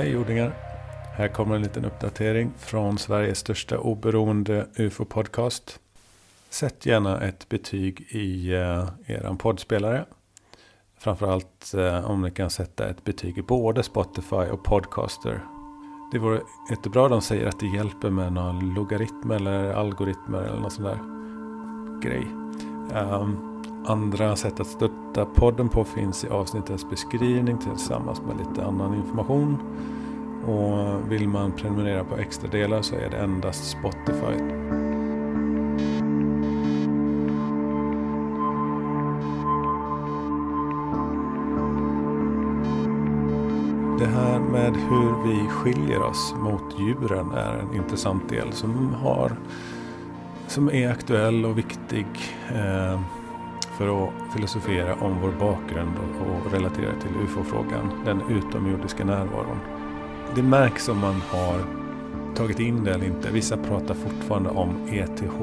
Hej jordingar! Här kommer en liten uppdatering från Sveriges största oberoende UFO-podcast. Sätt gärna ett betyg i eh, uh, er poddspelare. Framförallt uh, om ni kan sätta ett betyg i både Spotify och Podcaster. Det vore jättebra. De säger att det hjälper med någon logaritm eller algoritmer eller någon sån där grej. Um, Andra sätt att stötta podden på finns i avsnittets beskrivning tillsammans med lite annan information. Och vill man prenumerera på extra delar så är det endast Spotify. Det här med hur vi skiljer oss mot djuren är en intressant del som, har, som är aktuell och viktig. Eh, för att filosofera om vår bakgrund och relatera till UFO-frågan, den utomjordiska närvaron. Det märks om man har tagit in det eller inte. Vissa pratar fortfarande om ETH,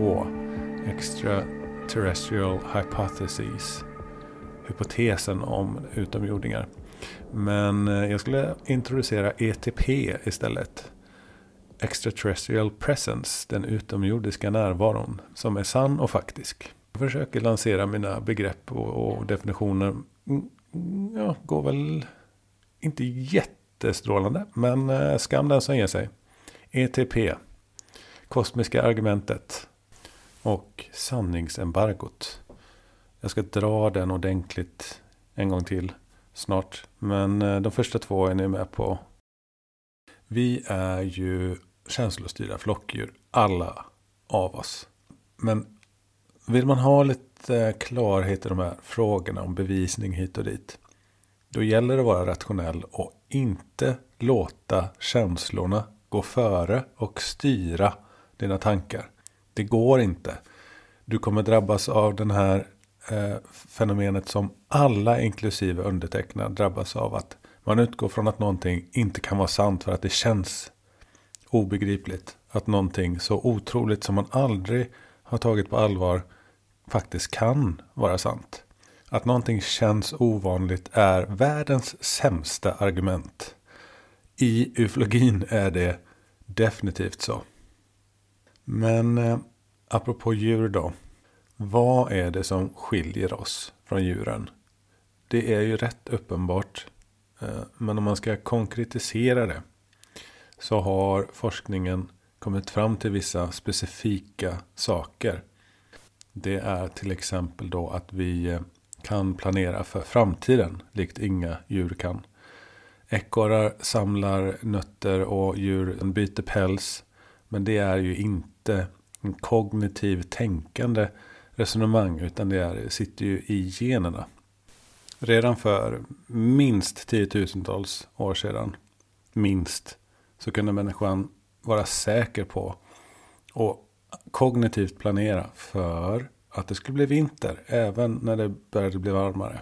Extraterrestrial Hypothesis, hypotesen om utomjordingar. Men eh, jag skulle introducera ETP istället. Extraterrestrial Presence, den utomjordiska närvaron, som är sann och faktisk. Jag försöker lansera mina begrepp och, och definitioner. Mm, ja, går väl inte jättestrålande. Men eh, skam den som ger sig. ETP. Kosmiska argumentet. Och sanningsembargot. Jag ska dra den ordentligt en gång till snart. Men eh, de första två är ni med på. Vi är ju känslostyrda flockdjur. Alla av oss. Men vill man ha lite eh, klarhet i de här frågorna om bevisning hit och dit. Då gäller det att vara rationell och inte låta känslorna gå före och styra dina tankar. Det går inte. Du kommer drabbas av den här eh, fenomenet som alla inklusive undertecknad drabbas av. Att man utgår från att någonting inte kan vara sant för att det känns obegripligt. Att någonting så otroligt som man aldrig har tagit på allvar faktiskt kan vara sant. Att någonting känns ovanligt är världens sämsta argument. I ufologin är det definitivt så. Men eh, apropå djur då. Vad är det som skiljer oss från djuren? Det är ju rätt uppenbart. Eh, men om man ska konkretisera det. Så har forskningen kommit fram till vissa specifika saker. Det är till exempel då att vi eh, kan planera för framtiden, likt inga djur kan. Ekorrar samlar nötter och djuren byter päls. Men det är ju inte en kognitiv tänkande resonemang, utan det är, sitter ju i generna. Redan för minst tiotusentals år sedan, minst, så kunde människan vara säker på och kognitivt planera för att det skulle bli vinter. Även när det började bli varmare.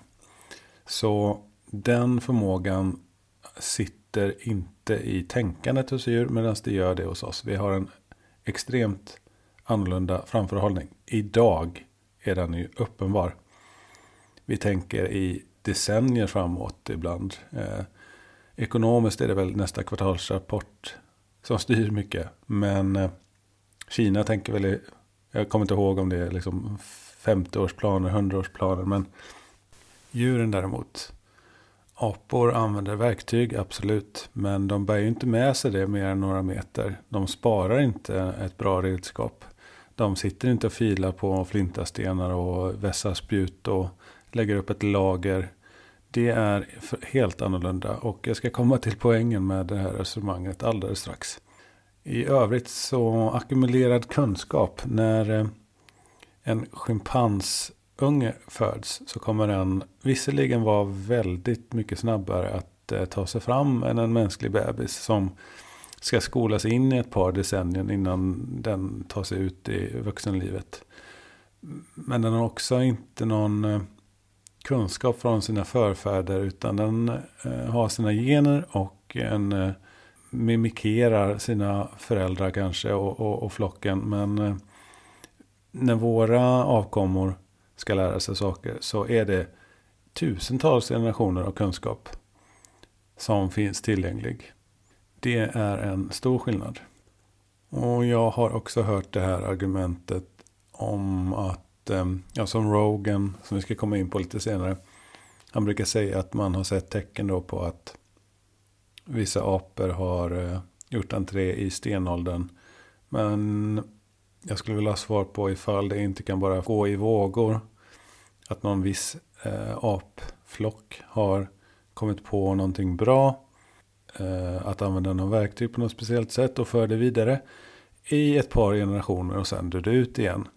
Så den förmågan sitter inte i tänkandet hos djur. Medan det gör det hos oss. Vi har en extremt annorlunda framförhållning. Idag är den ju uppenbar. Vi tänker i decennier framåt ibland. Eh, ekonomiskt är det väl nästa kvartalsrapport som styr mycket. Men eh, Kina tänker väl, jag kommer inte ihåg om det är liksom 50-årsplaner, 100-årsplaner. Men djuren däremot. Apor använder verktyg, absolut. Men de bär ju inte med sig det mer än några meter. De sparar inte ett bra redskap. De sitter inte och filar på flintastenar och vässar spjut och lägger upp ett lager. Det är helt annorlunda. Och jag ska komma till poängen med det här resonemanget alldeles strax. I övrigt så ackumulerad kunskap. När eh, en schimpansunge föds så kommer den visserligen vara väldigt mycket snabbare att eh, ta sig fram än en mänsklig bebis som ska skolas in i ett par decennier innan den tar sig ut i vuxenlivet. Men den har också inte någon eh, kunskap från sina förfäder utan den har sina gener och en mimikerar sina föräldrar kanske och, och, och flocken. Men eh, när våra avkommor ska lära sig saker så är det tusentals generationer av kunskap som finns tillgänglig. Det är en stor skillnad. Och jag har också hört det här argumentet om att, eh, ja som Rogan, som vi ska komma in på lite senare. Han brukar säga att man har sett tecken då på att vissa apor har eh, gjort entré i stenåldern. Men jag skulle vilja ha svar på ifall det inte kan bara gå i vågor. Att någon viss eh, apflock har kommit på någonting bra. Eh, att använda någon verktyg på något speciellt sätt och för det vidare. I ett par generationer och sen dör det ut igen.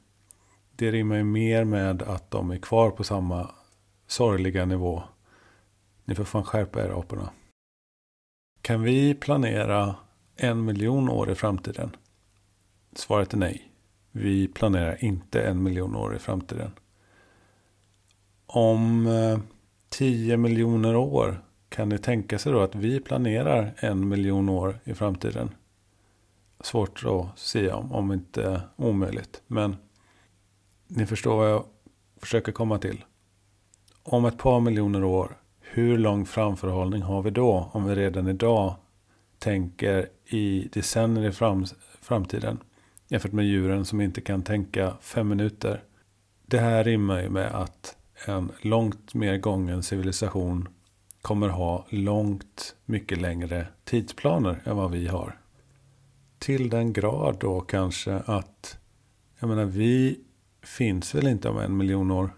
Det rimmar ju mer med att de är kvar på samma sorgliga nivå. Ni får fan skärpa er aporna. Kan vi planera en miljon år i framtiden? Svaret är nej. Vi planerar inte en miljon år i framtiden. Om eh, tio miljoner år kan ni tänka sig då att vi planerar en miljon år i framtiden? Svårt att säga om, om inte omöjligt. Men ni förstår vad jag försöker komma till. Om ett par miljoner år, hur lång framförhållning har vi då? Om vi redan idag tänker i decennier i fram, framtiden. Jämfört med djuren som inte kan tänka fem minuter. Det här rimmar ju med att en långt mer gången civilisation kommer ha långt mycket längre tidsplaner än vad vi har. Till den grad då kanske att, jag menar vi finns väl inte om en miljon år.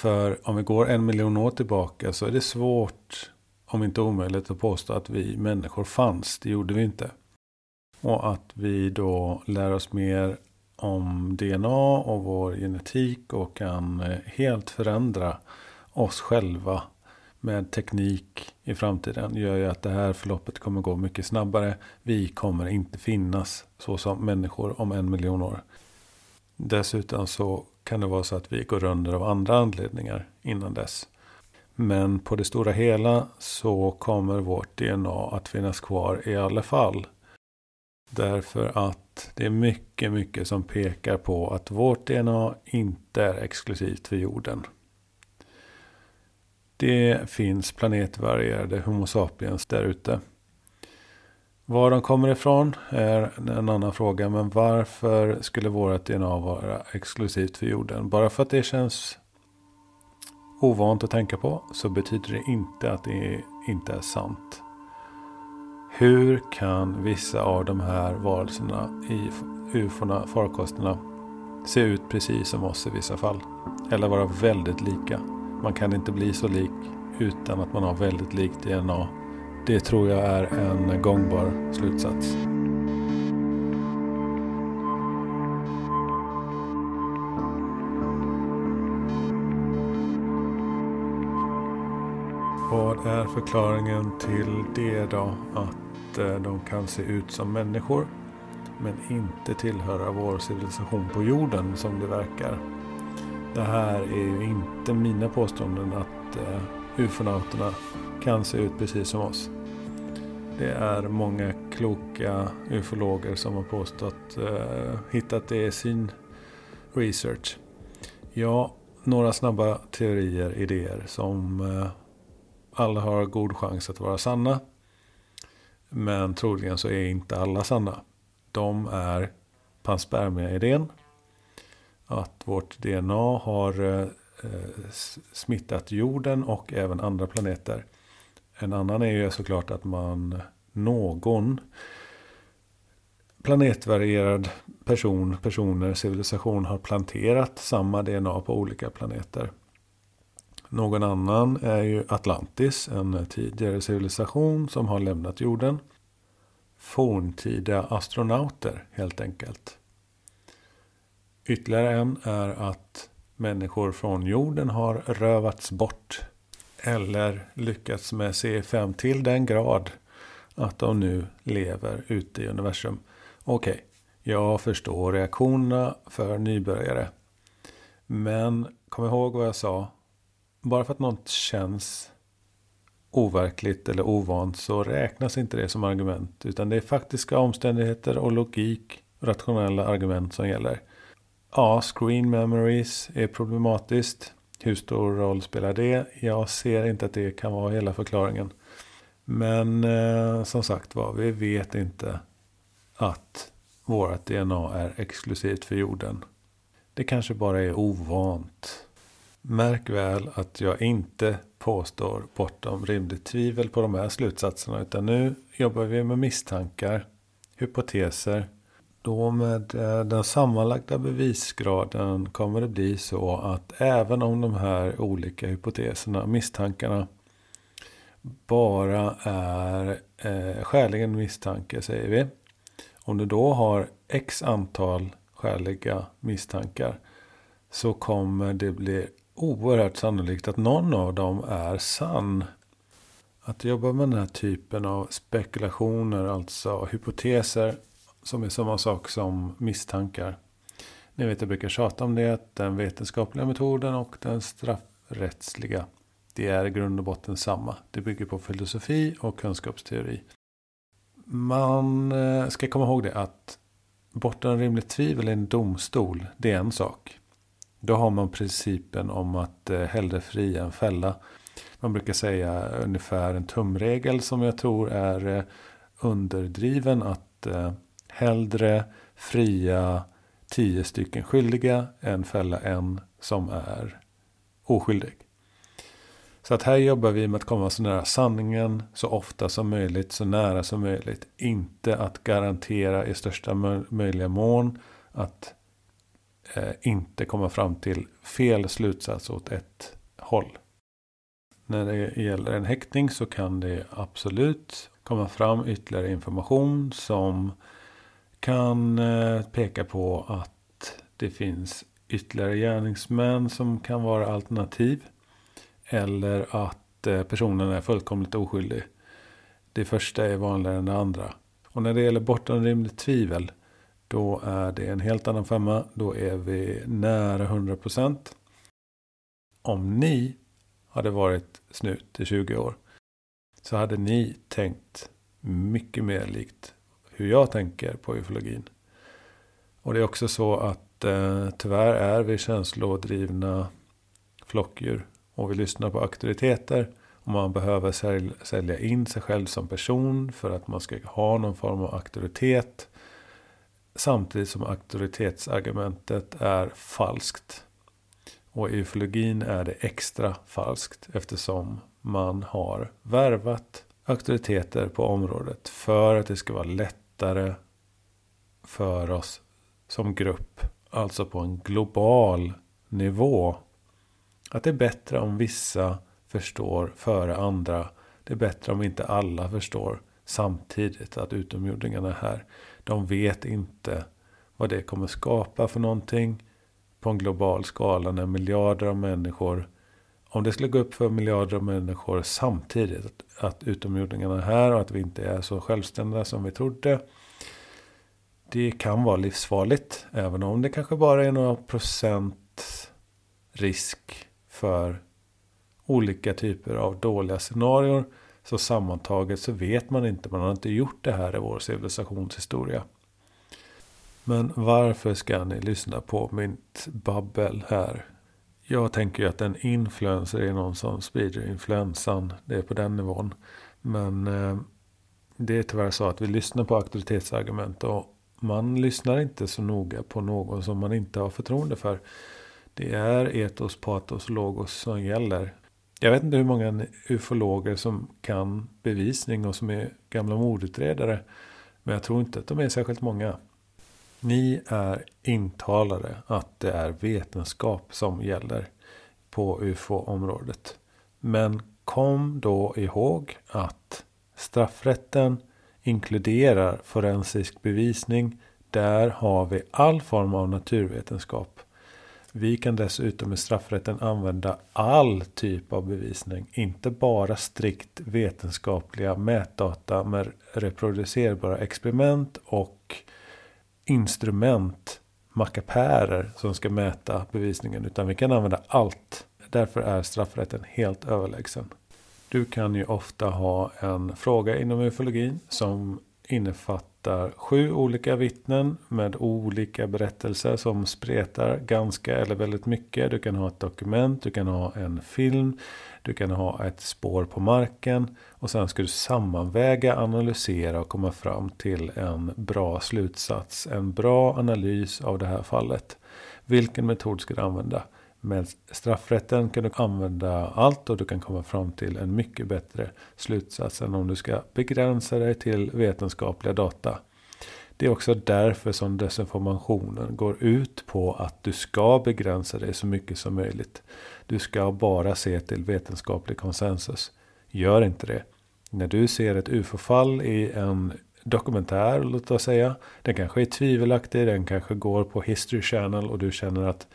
För om vi går en miljon år tillbaka så är det svårt, om inte omöjligt, att påstå att vi människor fanns. Det gjorde vi inte. Och att vi då lär oss mer om DNA och vår genetik och kan eh, helt förändra oss själva med teknik i framtiden gör ju att det här förloppet kommer gå mycket snabbare. Vi kommer inte finnas så som människor om en miljon år. Dessutom så kan det vara så att vi går under av andra anledningar innan dess. Men på det stora hela så kommer vårt DNA att finnas kvar i alla fall. Därför att det är mycket, mycket som pekar på att vårt DNA inte är exklusivt för jorden. Det finns planetvarierade Homo sapiens där ute. Var de kommer ifrån är en annan fråga. Men varför skulle vårt DNA vara exklusivt för jorden? Bara för att det känns ovant att tänka på så betyder det inte att det inte är sant. Hur kan vissa av de här varelserna i ufona, farkosterna, se ut precis som oss i vissa fall? Eller vara väldigt lika? Man kan inte bli så lik utan att man har väldigt likt DNA. Det tror jag är en gångbar slutsats. Vad är förklaringen till det då? Att eh, de kan se ut som människor men inte tillhöra vår civilisation på jorden som det verkar. Det här är ju inte mina påståenden att eh, ufonauterna kan se ut precis som oss. Det är många kloka ufologer som har påstått, eh, hittat det i sin research. Ja, några snabba teorier, idéer som eh, alla har god chans att vara sanna. Men troligen så är inte alla sanna. De är panspermia-idén. Att vårt DNA har eh, eh smittat jorden och även andra planeter. En annan är ju såklart att man någon planetvarierad person, personer, civilisation har planterat samma DNA på olika planeter. Någon annan är ju Atlantis, en tidigare civilisation som har lämnat jorden. Forntida astronauter helt enkelt. Ytterligare en är att människor från jorden har rövats bort. Eller lyckats med CE5 till den grad att de nu lever ute i universum. Okej, okay, jag förstår reaktionerna för nybörjare. Men kom ihåg vad jag sa bara för att något känns overkligt eller ovant så räknas inte det som argument. Utan det är faktiska omständigheter och logik och rationella argument som gäller. Ja, screen memories är problematiskt. Hur stor roll spelar det? Jag ser inte att det kan vara hela förklaringen. Men eh, som sagt var, vi vet inte att vårt DNA är exklusivt för jorden. Det kanske bara är ovant. Märk väl att jag inte påstår bortom rimligt tvivel på de här slutsatserna. Utan nu jobbar vi med misstankar, hypoteser. Då med eh, den sammanlagda bevisgraden kommer det bli så att även om de här olika hypoteserna, misstankarna, bara är eh, skäligen misstanke säger vi. Om du då har x antal skäliga misstankar så kommer det bli oerhört sannolikt att någon av dem är sann. Att jobba med den här typen av spekulationer, alltså hypoteser som är samma sak som misstankar. Ni vet jag brukar tjata om det, den vetenskapliga metoden och den straffrättsliga. Det är i grund och botten samma. Det bygger på filosofi och kunskapsteori. Man eh, ska komma ihåg det att bortom rimligt tvivel i en domstol, det är en sak. Då har man principen om att eh, hellre fria än fälla. Man brukar säga ungefär en tumregel som jag tror är eh, underdriven. Att hellre fria tio stycken skyldiga än fälla en som är oskyldig. Så att här jobbar vi med att komma så nära sanningen så ofta som möjligt, så nära som möjligt. Inte att garantera i största möjliga mån att eh, inte komma fram till fel slutsats åt ett håll. När det gäller en häktning så kan det absolut komma fram ytterligare information som kan eh, peka på att det finns ytterligare gärningsmän som kan vara alternativ. Eller att eh, personen är fullkomligt oskyldig. Det första är vanligare än det andra. Och när det gäller bortom rimligt tvivel då är det en helt annan femma. Då är vi nära 100%. Om ni hade varit snut i 20 år. Så hade ni tänkt mycket mer likt hur jag tänker på ufologin. Och det är också så att eh, tyvärr är vi känslodrivna flockdjur. Och vi lyssnar på auktoriteter. Och man behöver sälja in sig själv som person för att man ska ha någon form av auktoritet. Samtidigt som auktoritetsargumentet är falskt. Och i ufologin är det extra falskt eftersom man har värvat auktoriteter på området för att det ska vara lättare för oss som grupp, alltså på en global nivå. Att det är bättre om vissa förstår före andra. Det är bättre om inte alla förstår samtidigt att utomjordingarna är här. De vet inte vad det kommer skapa för någonting på en global skala när miljarder av människor om det skulle gå upp för miljarder av människor samtidigt att, att utomjordingarna är här och att vi inte är så självständiga som vi trodde. Det kan vara livsfarligt. Även om det kanske bara är några procent risk för olika typer av dåliga scenarier. Så sammantaget så vet man inte, man har inte gjort det här i vår civilisationshistoria. Men varför ska ni lyssna på mitt babbel här? Jag tänker ju att en influencer är någon som sprider influensan. Det är på den nivån. Men eh, det är tyvärr så att vi lyssnar på auktoritetsargument. Och man lyssnar inte så noga på någon som man inte har förtroende för. Det är etos, patos, logos som gäller. Jag vet inte hur många ufologer som kan bevisning och som är gamla mordutredare. Men jag tror inte att de är särskilt många. Ni är intalade att det är vetenskap som gäller på ufo-området. Men kom då ihåg att straffrätten inkluderar forensisk bevisning. Där har vi all form av naturvetenskap. Vi kan dessutom i straffrätten använda all typ av bevisning. Inte bara strikt vetenskapliga mätdata med reproducerbara experiment och instrument, mackapärer som ska mäta bevisningen. Utan vi kan använda allt. Därför är straffrätten helt överlägsen. Du kan ju ofta ha en fråga inom ufologin som innefattar sju olika vittnen med olika berättelser som spretar ganska eller väldigt mycket. Du kan ha ett dokument, du kan ha en film, du kan ha ett spår på marken och sen ska du sammanväga, analysera och komma fram till en bra slutsats. En bra analys av det här fallet. Vilken metod ska du använda? Med straffrätten kan du använda allt och du kan komma fram till en mycket bättre slutsats än om du ska begränsa dig till vetenskapliga data. Det är också därför som desinformationen går ut på att du ska begränsa dig så mycket som möjligt. Du ska bara se till vetenskaplig konsensus. Gör inte det. När du ser ett ufo-fall i en dokumentär, låt oss säga. Den kanske är tvivelaktig, den kanske går på History Channel och du känner att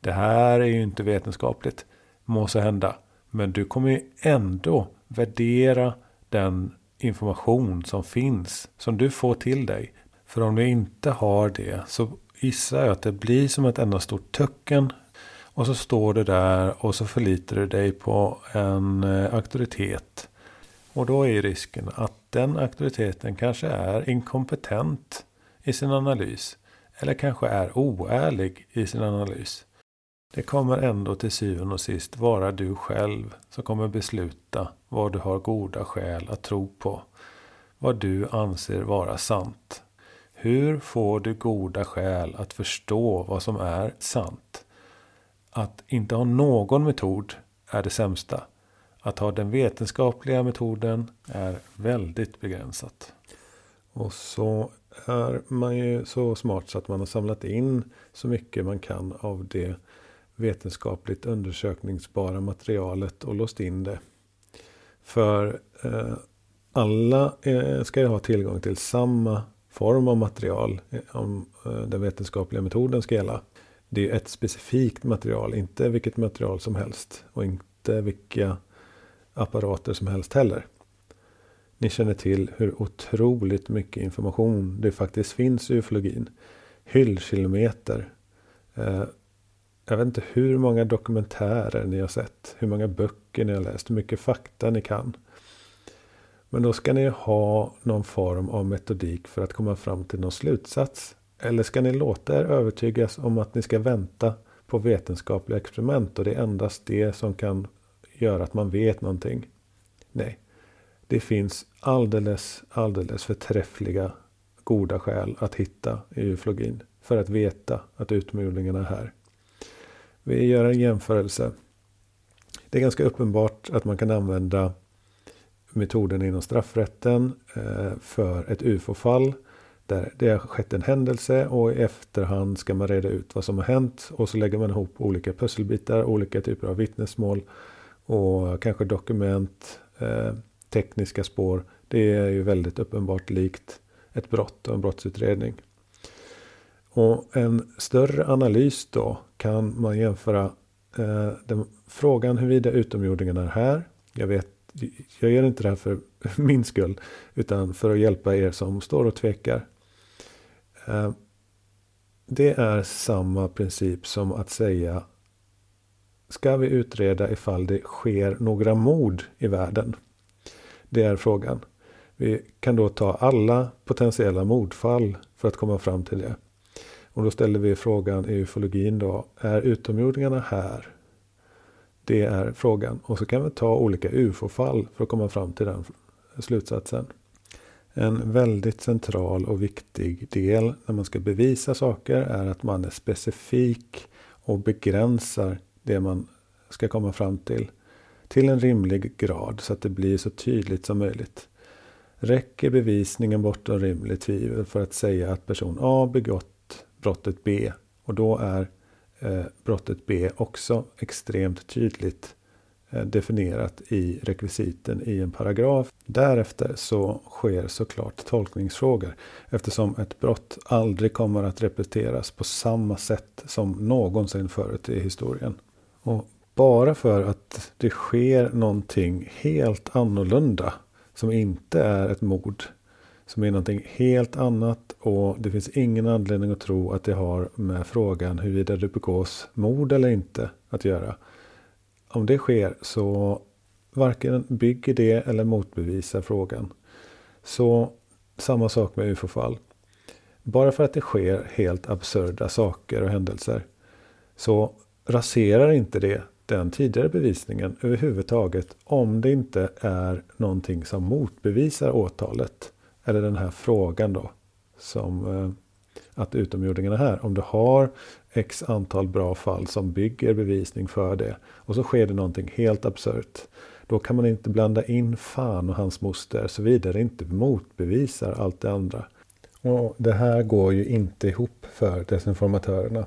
det här är ju inte vetenskapligt. Må så hända. Men du kommer ju ändå värdera den information som finns. Som du får till dig. För om du inte har det så gissar jag att det blir som ett enda stort töcken. Och så står du där och så förlitar du dig på en eh, auktoritet. Och då är risken att den auktoriteten kanske är inkompetent i sin analys. Eller kanske är oärlig i sin analys. Det kommer ändå till syvende och sist vara du själv som kommer besluta vad du har goda skäl att tro på. Vad du anser vara sant. Hur får du goda skäl att förstå vad som är sant? Att inte ha någon metod är det sämsta. Att ha den vetenskapliga metoden är väldigt begränsat. Och så är man ju så smart så att man har samlat in så mycket man kan av det vetenskapligt undersökningsbara materialet och låst in det. För eh, alla eh, ska ju ha tillgång till samma form av material eh, om eh, den vetenskapliga metoden ska gälla. Det är ett specifikt material, inte vilket material som helst och inte vilka apparater som helst heller. Ni känner till hur otroligt mycket information det faktiskt finns i ufologin. Hyllkilometer. Eh, jag vet inte hur många dokumentärer ni har sett. Hur många böcker ni har läst. Hur mycket fakta ni kan. Men då ska ni ha någon form av metodik för att komma fram till någon slutsats. Eller ska ni låta er övertygas om att ni ska vänta på vetenskapliga experiment och det är endast det som kan göra att man vet någonting. Nej, det finns alldeles, alldeles förträffliga goda skäl att hitta i ufologin för att veta att utmodlingarna är här. Vi gör en jämförelse. Det är ganska uppenbart att man kan använda metoden inom straffrätten eh, för ett ufo-fall. Där det har skett en händelse och i efterhand ska man reda ut vad som har hänt. Och så lägger man ihop olika pusselbitar, olika typer av vittnesmål och kanske dokument, eh, tekniska spår. Det är ju väldigt uppenbart likt ett brott och en brottsutredning. Och en större analys då kan man jämföra eh, den, frågan huruvida utomjordingarna är här. Jag vet, jag gör inte det här för min skull, utan för att hjälpa er som står och tvekar. Eh, det är samma princip som att säga Ska vi utreda ifall det sker några mord i världen? Det är frågan. Vi kan då ta alla potentiella mordfall för att komma fram till det. Och då ställer vi frågan i ufologin då. Är utomjordingarna här? Det är frågan. Och så kan vi ta olika ufo-fall för att komma fram till den slutsatsen. En väldigt central och viktig del när man ska bevisa saker är att man är specifik och begränsar det man ska komma fram till. Till en rimlig grad så att det blir så tydligt som möjligt. Räcker bevisningen bortom rimligt tvivel för att säga att person A begått brottet B. Och då är Eh, brottet B också extremt tydligt eh, definierat i rekvisiten i en paragraf. Därefter så sker såklart tolkningsfrågor eftersom ett brott aldrig kommer att repeteras på samma sätt som någonsin förut i historien. Och bara för att det sker någonting helt annorlunda som inte är ett mord. Som är någonting helt annat och det finns ingen anledning att tro att det har med frågan huruvida det begås mord eller inte att göra. Om det sker så varken bygger det eller motbevisar frågan. Så samma sak med ufo-fall. Bara för att det sker helt absurda saker och händelser så raserar inte det den tidigare bevisningen överhuvudtaget om det inte är någonting som motbevisar åtalet. Eller den här frågan då. Som eh, att utomjordingarna är här. Om du har x antal bra fall som bygger bevisning för det. Och så sker det någonting helt absurt. Då kan man inte blanda in fan och hans moster såvida det inte motbevisar allt det andra. Och Det här går ju inte ihop för desinformatörerna.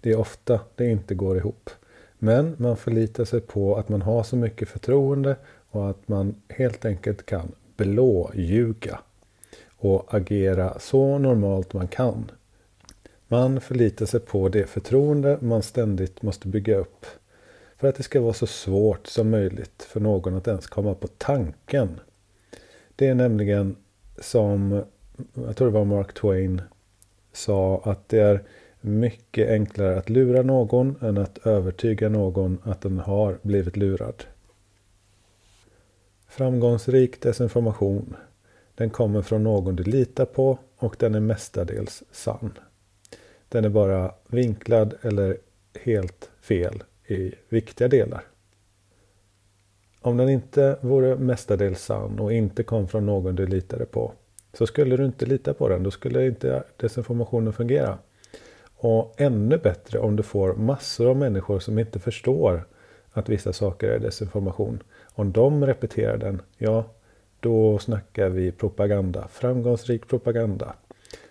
Det är ofta det inte går ihop. Men man förlitar sig på att man har så mycket förtroende och att man helt enkelt kan blåljuga och agera så normalt man kan. Man förlitar sig på det förtroende man ständigt måste bygga upp för att det ska vara så svårt som möjligt för någon att ens komma på tanken. Det är nämligen som, jag tror det var Mark Twain, sa att det är mycket enklare att lura någon än att övertyga någon att den har blivit lurad. Framgångsrik desinformation. Den kommer från någon du litar på och den är mestadels sann. Den är bara vinklad eller helt fel i viktiga delar. Om den inte vore mestadels sann och inte kom från någon du litade på så skulle du inte lita på den. Då skulle inte desinformationen fungera. Och ännu bättre om du får massor av människor som inte förstår att vissa saker är desinformation. Om de repeterar den, ja, då snackar vi propaganda. Framgångsrik propaganda.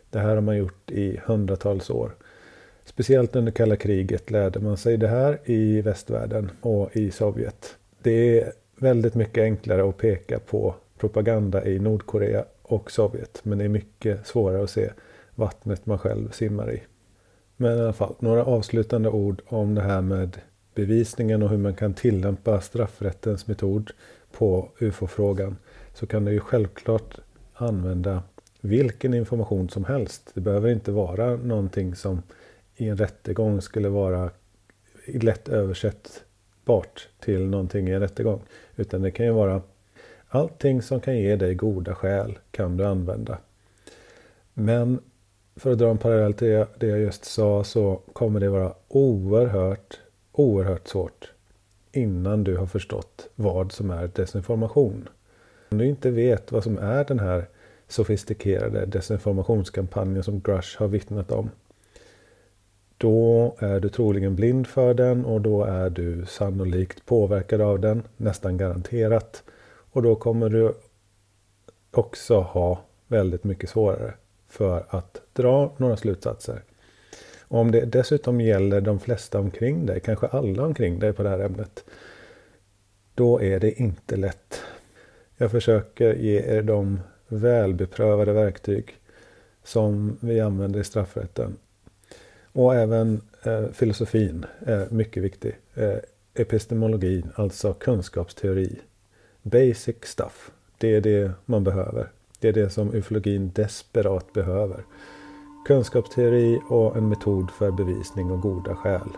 Det här har man gjort i hundratals år. Speciellt under kalla kriget lärde man sig det här i västvärlden och i Sovjet. Det är väldigt mycket enklare att peka på propaganda i Nordkorea och Sovjet. Men det är mycket svårare att se vattnet man själv simmar i. Men i alla fall, några avslutande ord om det här med bevisningen och hur man kan tillämpa straffrättens metod på UFO-frågan. Så kan du ju självklart använda vilken information som helst. Det behöver inte vara någonting som i en rättegång skulle vara lätt översättbart till någonting i en rättegång. Utan det kan ju vara allting som kan ge dig goda skäl kan du använda. Men för att dra en parallell till det jag just sa så kommer det vara oerhört, oerhört svårt innan du har förstått vad som är desinformation. Om du inte vet vad som är den här sofistikerade desinformationskampanjen som Grush har vittnat om. Då är du troligen blind för den och då är du sannolikt påverkad av den, nästan garanterat. Och då kommer du också ha väldigt mycket svårare för att dra några slutsatser. Och om det dessutom gäller de flesta omkring dig, kanske alla omkring dig på det här ämnet, då är det inte lätt. Jag försöker ge er de välbeprövade verktyg som vi använder i straffrätten. Och även eh, filosofin är mycket viktig. Eh, epistemologin, alltså kunskapsteori. Basic stuff. Det är det man behöver. Det är det som ufologin desperat behöver. Kunskapsteori och en metod för bevisning och goda skäl.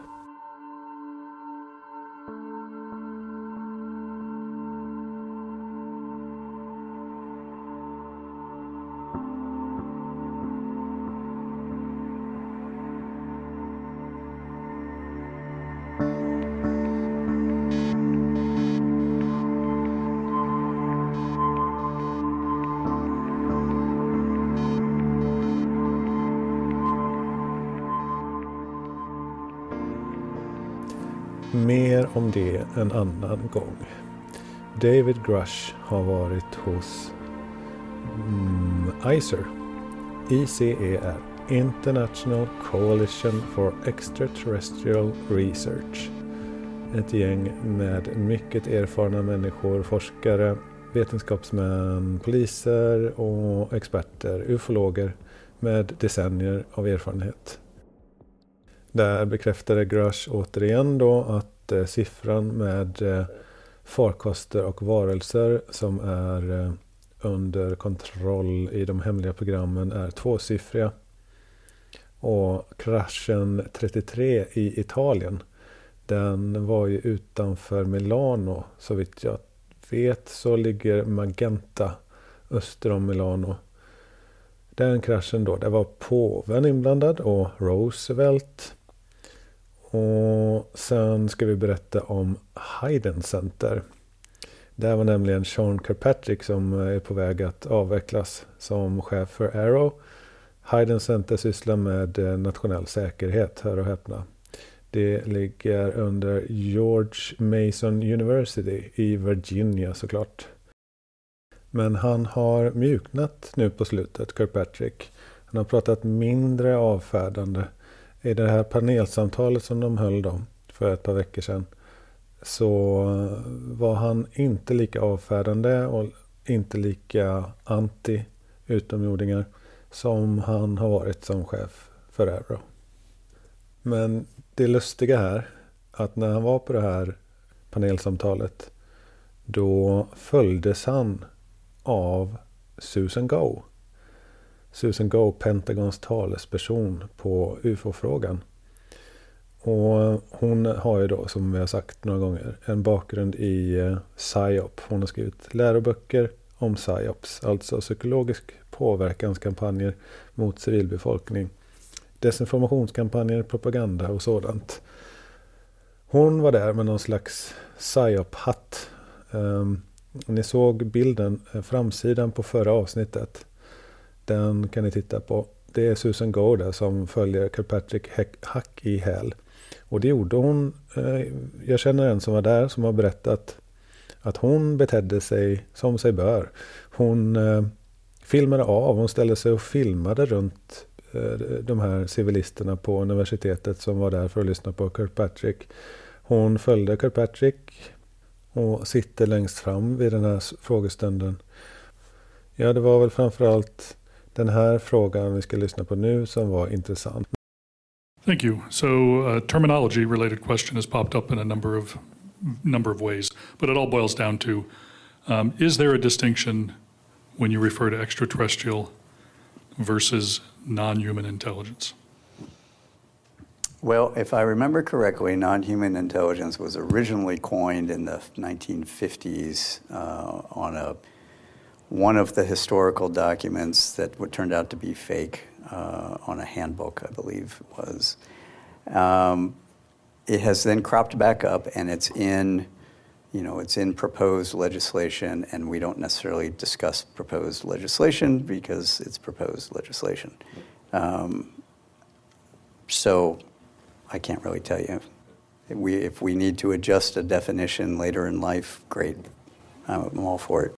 En annan gång. David Grush har varit hos mm, ICER. ICER. International Coalition for Extraterrestrial Research. Ett gäng med mycket erfarna människor, forskare, vetenskapsmän, poliser och experter, ufologer med decennier av erfarenhet. Där bekräftade Grush återigen då att Eh, siffran med eh, farkoster och varelser som är eh, under kontroll i de hemliga programmen är tvåsiffriga. Och kraschen 33 i Italien den var ju utanför Milano så vitt jag vet så ligger Magenta öster om Milano. Den kraschen då, det var påven inblandad och Roosevelt. Och sen ska vi berätta om Hayden Center. Det var nämligen Sean Kirkpatrick som är på väg att avvecklas som chef för Arrow. Hayden Center sysslar med eh, nationell säkerhet, hör och häpna. Det ligger under George Mason University i Virginia såklart. Men han har mjuknat nu på slutet, Kirkpatrick. Han har pratat mindre avfärdande. I det här panelsamtalet som de höll då för ett par veckor sedan så var han inte lika avfärdande och inte lika anti utomjordingar som han har varit som chef för Euro. Men det lustiga här, att när han var på det här panelsamtalet, då följdes han av Susan Go. Susan Go, Pentagons talesperson på UFO-frågan. Och hon har ju då, som vi har sagt några gånger, en bakgrund i eh, PSYOP. Hon har skrivit läroböcker om PSYOPs, alltså psykologisk påverkanskampanjer mot civilbefolkning. Desinformationskampanjer, propaganda och sådant. Hon var där med någon slags PSYOP-hatt. Um, ni såg bilden, eh, framsidan på förra avsnittet. Den kan ni titta på. Det är Susan Gore som följer Kirkpatrick hack i häl. Och det gjorde hon. Eh, jag känner en som var där som har berättat att hon betedde sig som sig bör. Hon eh, filmade av, hon ställde sig och filmade runt eh, de här civilisterna på universitetet som var där för att lyssna på Kirkpatrick. Hon följde Kirkpatrick och sitter längst fram vid den här frågestunden. Ja, det var väl framförallt den här frågan vi ska lyssna på nu som var intressant. Thank you. So, a terminology related question has popped up in a number of number of ways, but it all boils down to um, is there a distinction when you refer to extraterrestrial versus non-human intelligence? Well, if I remember correctly, non human intelligence was originally coined in the 1950s uh, on a, one of the historical documents that turned out to be fake uh, on a handbook, I believe was. Um, it has then cropped back up and it's in you know, it's in proposed legislation, and we don't necessarily discuss proposed legislation because it's proposed legislation. Um, so I can't really tell you. We, if we need to adjust a definition later in life, great. I'm all for it.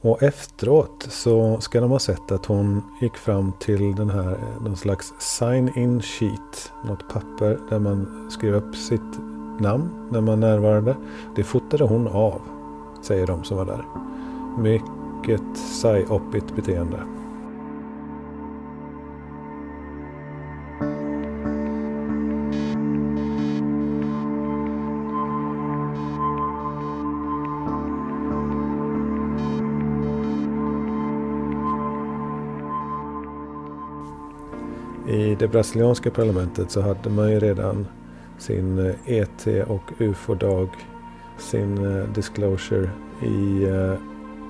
Och efteråt så ska de ha sett att hon gick fram till den här, någon slags sign-in sheet. Något papper där man skrev upp sitt namn när man närvarade. Det fotade hon av, säger de som var där. Mycket psy-oppigt beteende. Det brasilianska parlamentet så hade man ju redan sin eh, ET och UFO-dag, sin eh, disclosure i eh,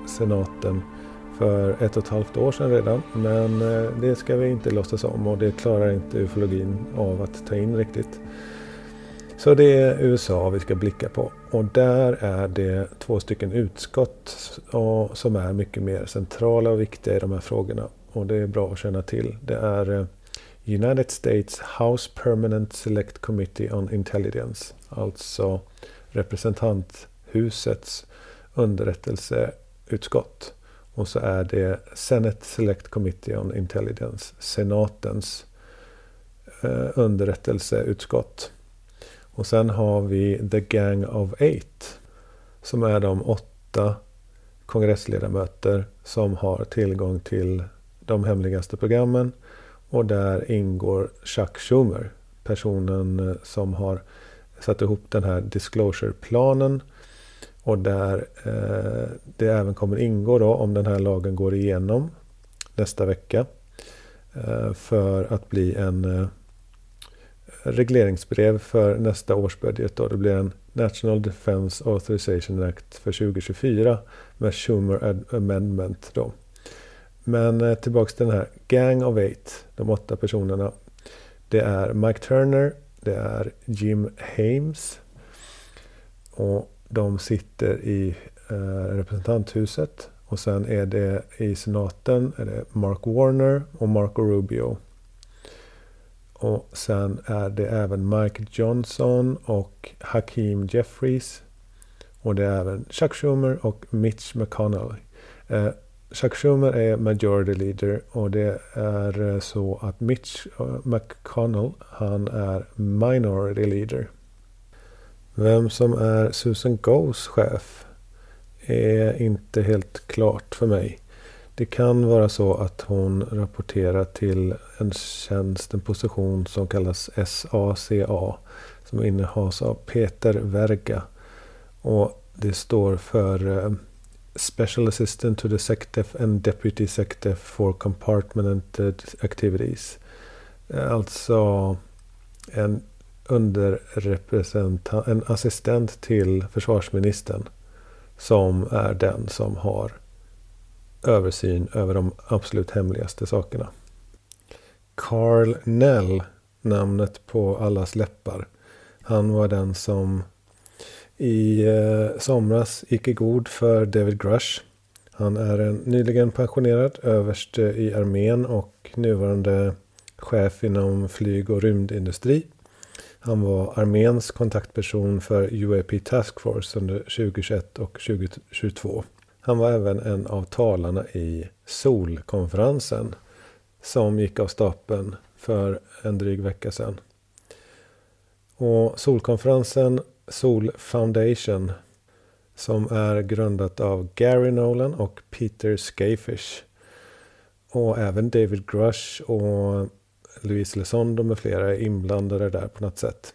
senaten för ett och ett halvt år sedan redan. Men det ska vi inte låtsas om och det klarar inte ufologin av att ta in riktigt. Så det är USA vi ska blicka på. Och där är det två stycken utskott som är mycket mer centrala och viktiga i de här frågorna. Och det är bra att känna till. Det är United States House Permanent Select Committee on Intelligence. Alltså representanthusets underrättelseutskott. Och så är det Senate Select Committee on Intelligence, senatens eh, underrättelseutskott. Och sen har vi The Gang of Eight. Som är de åtta kongressledamöter som har tillgång till de hemligaste programmen och där ingår Chuck Schumer, personen eh, som har satt ihop den här disclosure-planen. Och där eh, det även kommer ingå då om den här lagen går igenom nästa vecka. Eh, för att bli en eh, regleringsbrev för nästa års budget. Då. Det blir en National Defense Authorization Act för 2024 med Schumer Amendment. Då. Men tillbaka tillbaks till den här Gang of Eight, de åtta personerna. Det är Mike Turner, det är Jim Hames. Och de sitter i eh, representanthuset. Och sen är det i senaten är det Mark Warner och Marco Rubio. Och sen är det även Mike Johnson och Hakeem Jeffries. Och det är även Chuck Schumer och Mitch McConnell. Eh, Chuck Schumer är majority leader och det är eh, så att Mitch eh, McConnell han är minority leader. Vem som är Susan Goes chef är inte helt klart för mig. Det kan vara så att hon rapporterar till en tjänst, en position som kallas SACA. Som innehas av Peter Verga. Och det står för eh, Special Assistant to the SecDef and Deputy SecDef for Compartmented Activities. Eh, alltså en underrepresentant, en assistent till försvarsministern. Som är den som har översyn över de absolut hemligaste sakerna. Carl Nell, namnet på allas läppar. Han var den som i eh, somras gick i god för David Grush. Han är en nyligen pensionerad överste eh, i armén och nuvarande chef inom flyg och rymdindustri. Han var arméns kontaktperson för UAP Task Force under 2021 och 2022. Han var även en av talarna i Solkonferensen som gick av stapeln för en dryg vecka sedan. Och Solkonferensen Sol Foundation som är grundat av Gary Nolan och Peter Skafish. Och även David Grush och Louise Lesondo med flera är inblandade där på något sätt.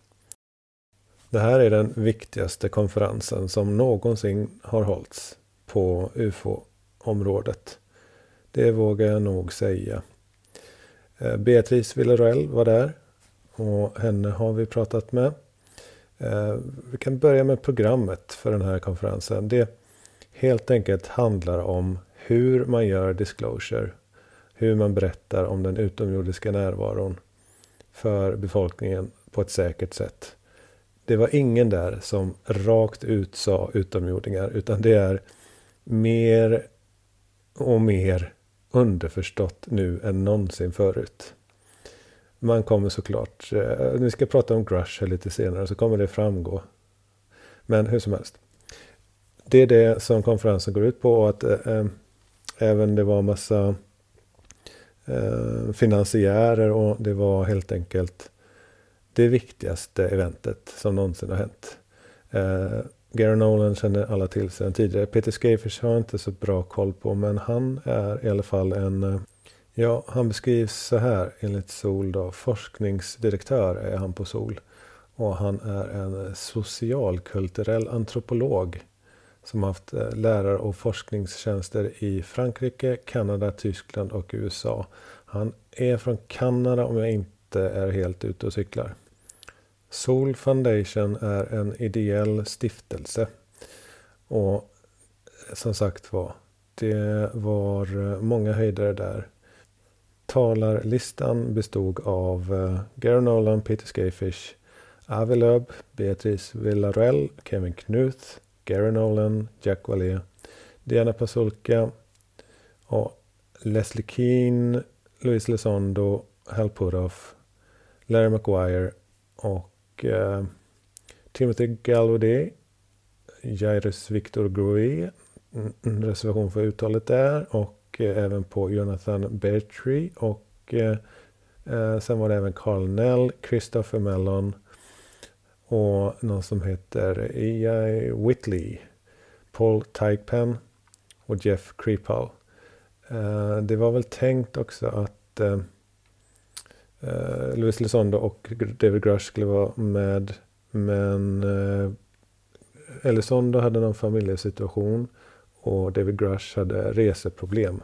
Det här är den viktigaste konferensen som någonsin har hållits på UFO-området. Det vågar jag nog säga. Eh, Beatrice Villarreal var där och henne har vi pratat med. Eh, vi kan börja med programmet för den här konferensen. Det helt enkelt handlar om hur man gör disclosure. Hur man berättar om den utomjordiska närvaron för befolkningen på ett säkert sätt. Det var ingen där som rakt ut sa utomjordingar utan det är mer och mer underförstått nu än någonsin förut. Man kommer såklart, eh, vi ska prata om Grush här lite senare så kommer det framgå. Men hur som helst. Det är det som konferensen går ut på och att eh, eh även det var massa eh, finansiärer och det var helt enkelt det viktigaste eventet som någonsin har hänt. Eh, Gary Nolan känner alla till sedan tidigare. Peter Skafish har inte så bra koll på men han är i alla fall en eh, Ja, han beskrivs så här enligt Sol då. Forskningsdirektör är han på Sol. Och han är en socialkulturell antropolog. Som haft eh, lärar och forskningstjänster i Frankrike, Kanada, Tyskland och USA. Han är från Kanada om jag inte är helt ute och cyklar. Sol Foundation är en ideell stiftelse. Och eh, som sagt var, det var eh, många höjdare där. Talarlistan bestod av uh, Gary Nolan, Peter Skafish, Avi Loeb, Beatrice Villarell, Kevin Knuth, Gary Nolan, Jack Wallé, Diana Pasulka och Leslie Keane, Louise Lesondo, Hal Pudoff, Larry McGuire och uh, Timothy Galvaudet, Jairus Victor Grouet, mm, mm, reservation för uttalet där och och eh, även på Jonathan Bertree och eh, eh, sen var det även Carl Nell, Christopher Mellon och någon som heter E.I. Whitley, Paul Teichpan och Jeff Kripal. Eh, det var väl tänkt också att eh, eh Louis Lisondo och David Grush skulle vara med men eh, Elizondo hade någon familjesituation och David Grush hade reseproblem.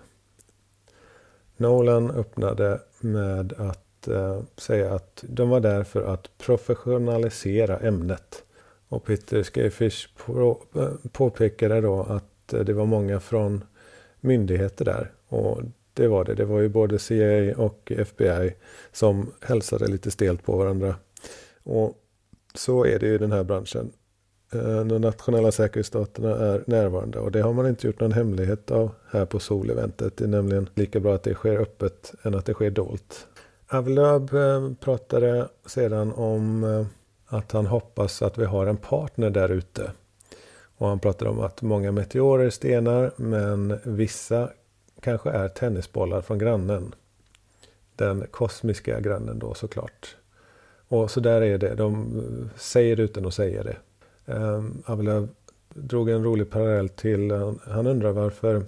Nolan öppnade med att eh, säga att de var där för att professionalisera ämnet. Och Peter Scafish på, eh, påpekade då att eh, det var många från myndigheter där. Och det var det. Det var ju både CIA och FBI som hälsade lite stelt på varandra. Och så är det ju i den här branschen. Eh, de nationella säkerhetsstaterna är närvarande och det har man inte gjort någon hemlighet av här på Sol-eventet. Det är nämligen lika bra att det sker öppet än att det sker dolt. Avlöb eh, pratade sedan om eh, att han hoppas att vi har en partner där ute. Och han pratade om att många meteorer är stenar men vissa kanske är tennisbollar från grannen. Den kosmiska grannen då såklart. Och så där är det. De säger det utan att säga det. Ehm, Avelöv drog en rolig parallell till, eh, han undrar varför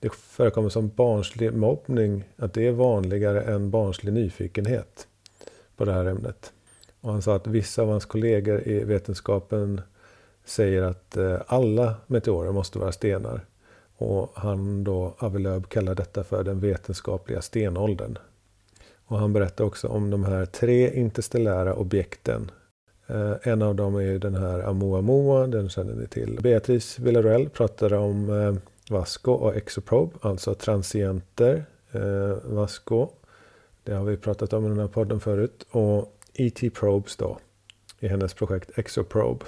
det förekommer som barnslig mobbning, att det är vanligare än barnslig nyfikenhet på det här ämnet. Och han sa att vissa av hans kollegor i vetenskapen säger att eh, alla meteorer måste vara stenar. Och han då, Avelöv, kallar detta för den vetenskapliga stenåldern. Och han berättar också om de här tre interstellära objekten. Eh, en av dem är den här Amoamoa, den känner ni till. Beatrice Villarreal pratade om eh, Vasco och Exoprobe, alltså transienter. Eh, Vasco, det har vi pratat om i den här podden förut. Och E.T. Probes då, i hennes projekt Exoprobe.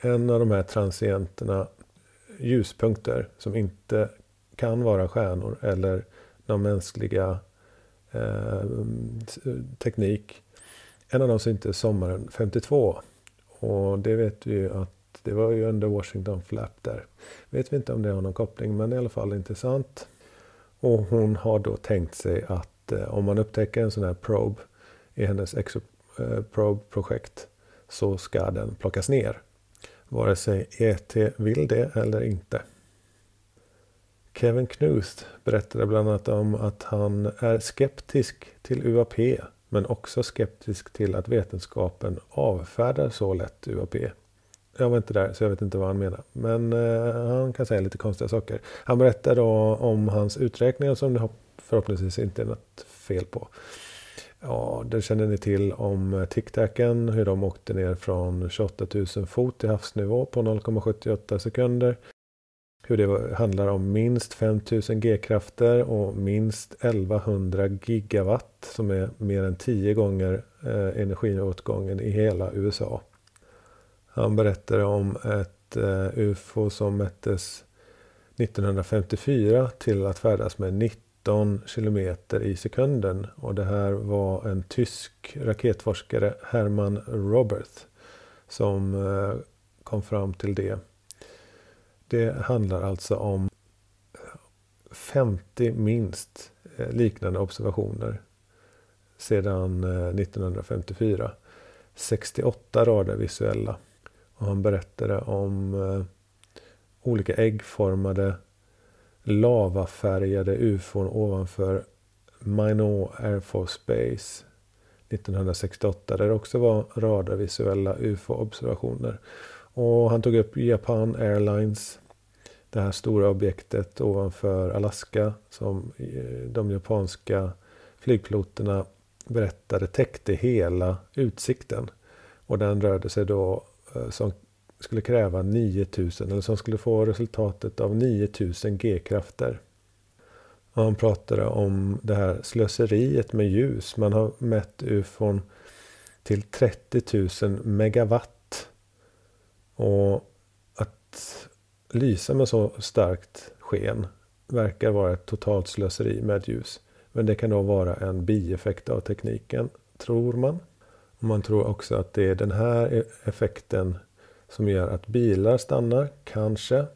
En av de här transienterna, ljuspunkter som inte kan vara stjärnor eller någon mänskliga eh, teknik. En av dem syntes sommaren 52. Och det vet vi ju att det var ju under Washington Flap där. Vet vi inte om det har någon koppling men i alla fall intressant. Och hon har då tänkt sig att eh, om man upptäcker en sån här probe i hennes Exoprobe-projekt eh, så ska den plockas ner. Vare sig ET vill det eller inte. Kevin Knust berättade bland annat om att han är skeptisk till UAP men också skeptisk till att vetenskapen avfärdar så lätt UAP. Jag var inte där så jag vet inte vad han menar. Men eh, han kan säga lite konstiga saker. Han berättar då om hans uträkningar som det förhoppningsvis inte är något fel på. Ja, det känner ni till om eh, TicTacen, hur de åkte ner från 28 000 fot till havsnivå på 0,78 sekunder. Hur det handlar om minst 5000 G-krafter och minst 1100 gigawatt som är mer än 10 gånger eh, energiåtgången i hela USA. Han berättade om ett eh, UFO som mättes 1954 till att färdas med 19 kilometer i sekunden. Och det här var en tysk raketforskare, Hermann Roberts, som eh, kom fram till det. Det handlar alltså om 50 minst eh, liknande observationer sedan eh, 1954. 68 rader visuella. Och han berättade om eh, olika äggformade lavafärgade ufon ovanför Minot Air Force Base 1968 där det också var radarvisuella ufo-observationer. Och han tog upp Japan Airlines, det här stora objektet ovanför Alaska som eh, de japanska flygpiloterna berättade täckte hela utsikten. Och den rörde sig då eh, som skulle kräva 9000 eller som skulle få resultatet av 9000 G-krafter. Och han pratade om det här slöseriet med ljus. Man har mätt ufon till 30 000 megawatt. Och att lysa med så starkt sken verkar vara ett totalt slöseri med ljus. Men det kan då vara en bieffekt av tekniken, tror man. Och man tror också att det är den här e- effekten som gör att bilar stannar, kanske.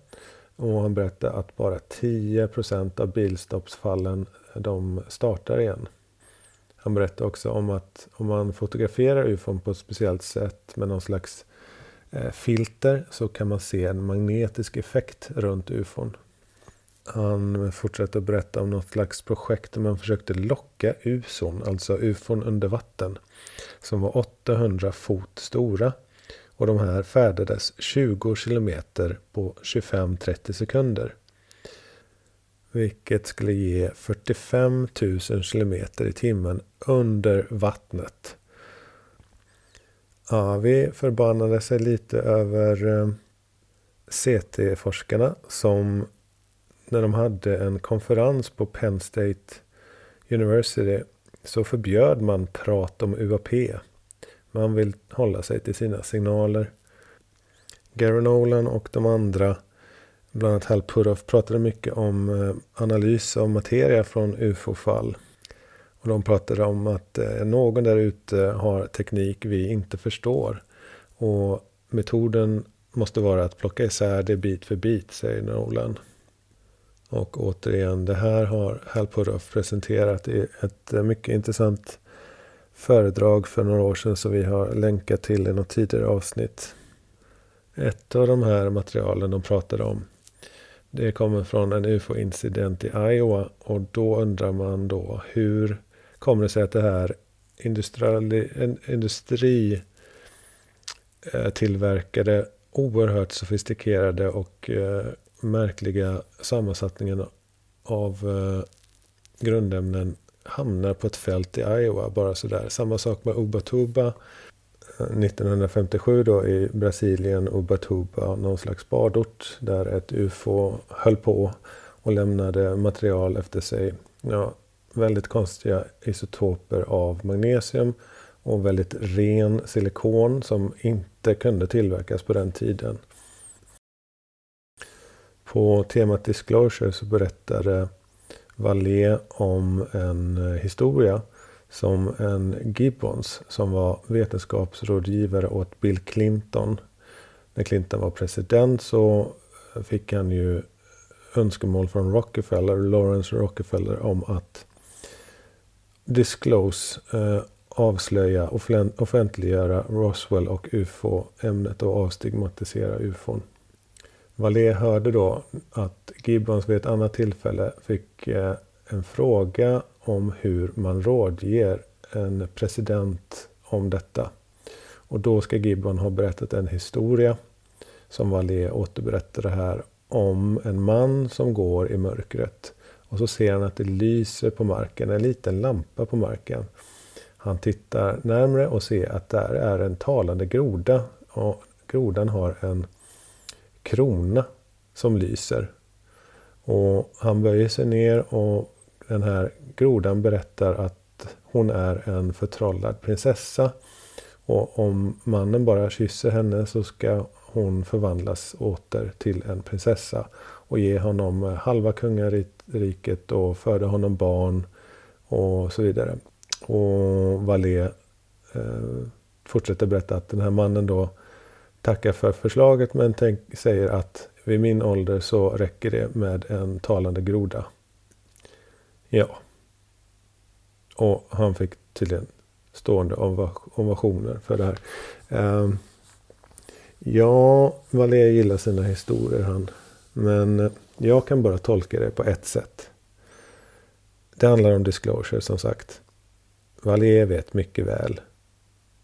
Och han berättar att bara 10% av bilstoppsfallen de startar igen. Han berättar också om att om man fotograferar ufon på ett speciellt sätt med någon slags Eh, filter så kan man se en magnetisk effekt runt ufon. Han fortsätter att berätta om något slags projekt där man försökte locka uson, alltså ufon under vatten, som var 800 fot stora och de här färdades 20 kilometer på 25-30 sekunder. Vilket skulle ge 45 000 kilometer i timmen under vattnet. Avi förbannade sig lite över eh, CT-forskarna som när de hade en konferens på Penn State University så förbjöd man prat om UAP. Man vill hålla sig till sina signaler. Gary Nolan och de andra, bland annat Hal Puroff, pratade mycket om eh, analys av materia från UFO-fall. Och de pratade om att eh, någon där ute har teknik vi inte förstår. Och metoden måste vara att plocka isär det bit för bit, säger Nolan. Och återigen, det här har Hal Puthoff presenterat i ett eh, mycket intressant föredrag för några år sedan som vi har länkat till i något tidigare avsnitt. Ett av de här materialen de pratade om det kommer från en ufo-incident i Iowa och då undrar man då hur kommer det sig att det här industri eh, oerhört sofistikerade och eh, märkliga sammansättningen av eh, grundämnen hamnar på ett fält i Iowa bara sådär. Samma sak med Ubatuba. Eh, 1957 då i Brasilien, Ubatuba, någon slags badort där ett UFO höll på och lämnade material efter sig. Ja, väldigt konstiga isotoper av magnesium och väldigt ren silikon som inte kunde tillverkas på den tiden. På temat Disclosure så berättade Vallée om en historia som en Gibbons som var vetenskapsrådgivare åt Bill Clinton. När Clinton var president så fick han ju önskemål från Rockefeller, Lawrence Rockefeller om att disclose, eh, avslöja, offentliggöra Roswell och UFO-ämnet och avstigmatisera UFOn. Vallée hörde då att Gibbons vid ett annat tillfälle fick eh, en fråga om hur man rådger en president om detta. Och då ska Gibbon ha berättat en historia som Vallée återberättade här om en man som går i mörkret. Och så ser han att det lyser på marken, en liten lampa på marken. Han tittar närmre och ser att där är en talande groda. Och grodan har en krona som lyser. Och han böjer sig ner och den här grodan berättar att hon är en förtrollad prinsessa. Och om mannen bara kysser henne så ska hon förvandlas åter till en prinsessa. Och ge honom eh, halva kungariket och föda honom barn och så vidare. Och Valé eh, fortsätter berätta att den här mannen då tackar för förslaget men tänk, säger att vid min ålder så räcker det med en talande groda. Ja. Och han fick tydligen stående ovationer för det här. Eh, ja, Valé gillar sina historier han. Men eh, jag kan bara tolka det på ett sätt. Det handlar om disclosure som sagt. Valier vet mycket väl.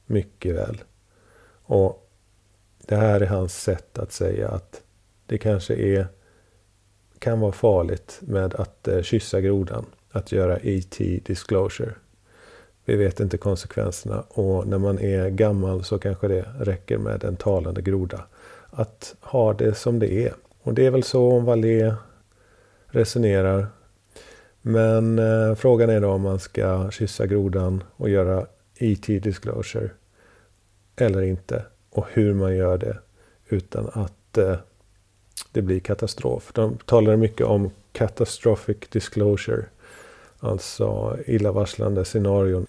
Mycket väl. Och det här är hans sätt att säga att det kanske är, kan vara farligt med att eh, kyssa grodan. Att göra ET disclosure. Vi vet inte konsekvenserna och när man är gammal så kanske det räcker med en talande groda. Att ha det som det är. Och det är väl så Vallée resonerar. Men eh, frågan är då om man ska kyssa grodan och göra ET disclosure. Eller inte och hur man gör det utan att eh, det blir katastrof. De talade mycket om catastrophic disclosure, alltså illavarslande scenarion.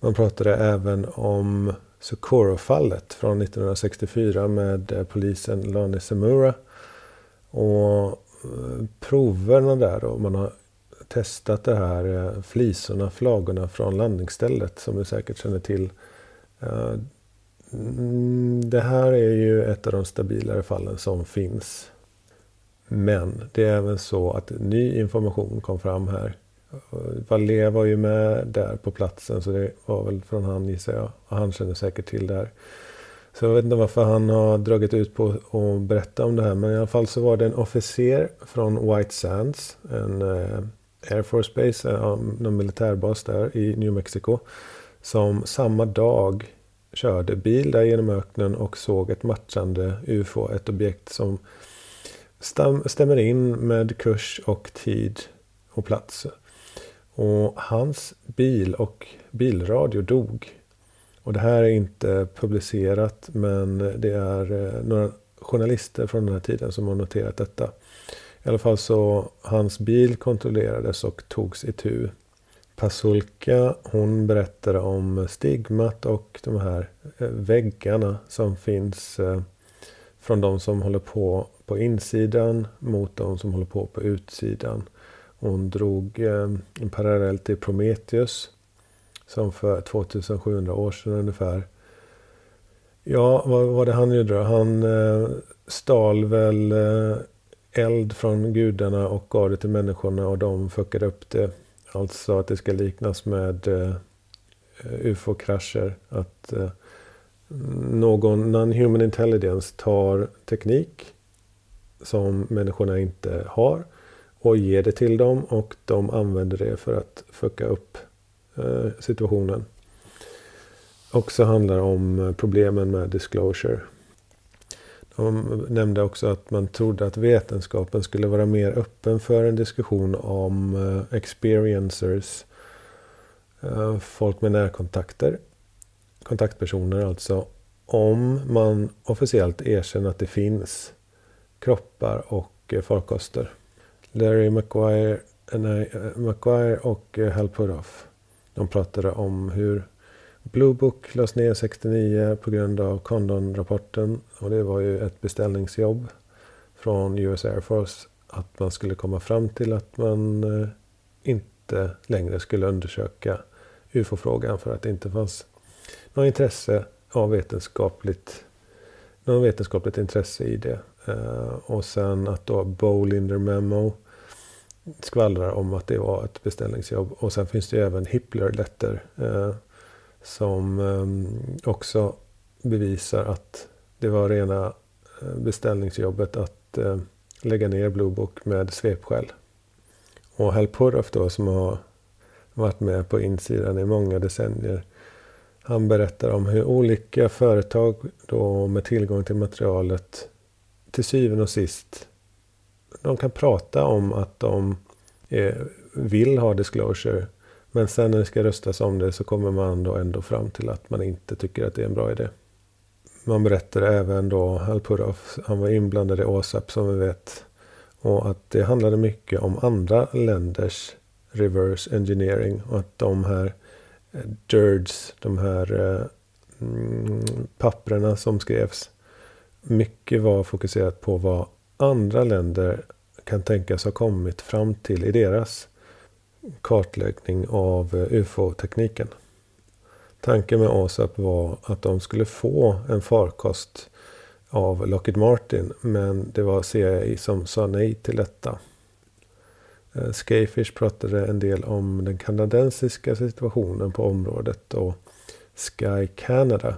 Man pratade även om Socorro-fallet från 1964 med eh, polisen Lonnie Samura och eh, proverna där då, man har testat det här eh, flisorna, flagorna från landningsstället som du säkert känner till. Eh, mm, det här är ju ett av de stabilare fallen som finns. Men det är även så att ny information kom fram här. Valé var ju med där på platsen så det var väl från han gissar jag. Och han känner säkert till det här. Så jag vet inte varför han har dragit ut på att berätta om det här. Men i alla fall så var det en officer från White Sands. En eh, Air Force Base, eh, en militärbas där i New Mexico. Som samma dag körde bil där genom öknen och såg ett matchande UFO, ett objekt som stämmer in med kurs och tid och plats. Och hans bil och bilradio dog. Och det här är inte publicerat men det är eh, några journalister från den här tiden som har noterat detta. I alla fall så hans bil kontrollerades och togs i. Pasulka hon berättade om stigmat och de här eh, väggarna som finns eh, från de som håller på på insidan mot de som håller på på utsidan. Hon drog en parallell till Prometheus som för 2700 år sedan ungefär. Ja, vad var det han gjorde då? Han eh, stal väl eh, eld från gudarna och gav det till människorna och de fuckade upp det. Alltså att det ska liknas med eh, ufo-krascher. Att eh, någon non-human intelligence tar teknik som människorna inte har och ger det till dem och de använder det för att fucka upp Eh, situationen. Också handlar om eh, problemen med disclosure. De nämnde också att man trodde att vetenskapen skulle vara mer öppen för en diskussion om eh, experiencers. Folk med närkontakter. Kontaktpersoner alltså. Om man officiellt erkänner att det finns kroppar och farkoster. Larry McGuire, nej, McGuire och Hal Pudoff. De pratade om hur Blue Book lades ner 69 på grund av Condon-rapporten. Och det var ju ett beställningsjobb från US Air Force. Att man skulle komma fram till att man eh, inte längre skulle undersöka UFO-frågan för att det inte fanns något intresse av vetenskapligt, någon vetenskapligt intresse i det. Eh, och sen att då Bolinder Memo skvallrar om att det var ett beställningsjobb. Och sen finns det ju även Hippler Letter eh, som eh, också bevisar att det var rena eh, beställningsjobbet att eh, lägga ner Blue Book med svepskäl. Och Hal Purroff då som har varit med på insidan i många decennier. Han berättar om hur olika företag då med tillgång till materialet till syvende och sist de kan prata om att de är, vill ha disclosure men sen när det ska röstas om det så kommer man då ändå fram till att man inte tycker att det är en bra idé. Man berättar även då Alpurov, han var inblandad i OSAP som vi vet. Och att det handlade mycket om andra länders reverse engineering. Och att de här eh, dirds, de här eh, mm, papperna som skrevs. Mycket var fokuserat på vad andra länder kan tänkas ha kommit fram till i deras kartläggning av UFO-tekniken. Tanken med ASAP var att de skulle få en farkost av Lockheed Martin men det var CIA som sa nej till detta. Eh, Skyfish pratade en del om den kanadensiska situationen på området och Sky Canada.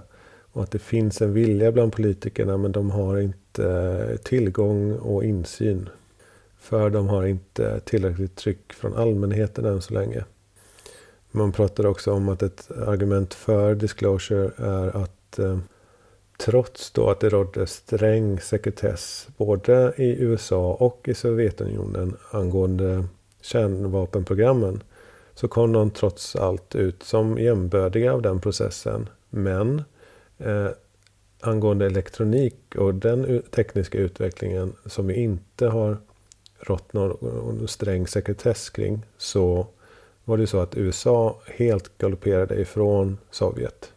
Och att det finns en vilja bland politikerna men de har inte eh, tillgång och insyn. För de har inte tillräckligt tryck från allmänheten än så länge. Man pratar också om att ett argument för disclosure är att eh, trots då att det rådde sträng sekretess både i USA och i Sovjetunionen angående kärnvapenprogrammen så kom de trots allt ut som jämbördiga av den processen. Men eh, angående elektronik och den tekniska utvecklingen som vi inte har rått någon sträng sekretess kring så var det så att USA helt galopperade ifrån Sovjet.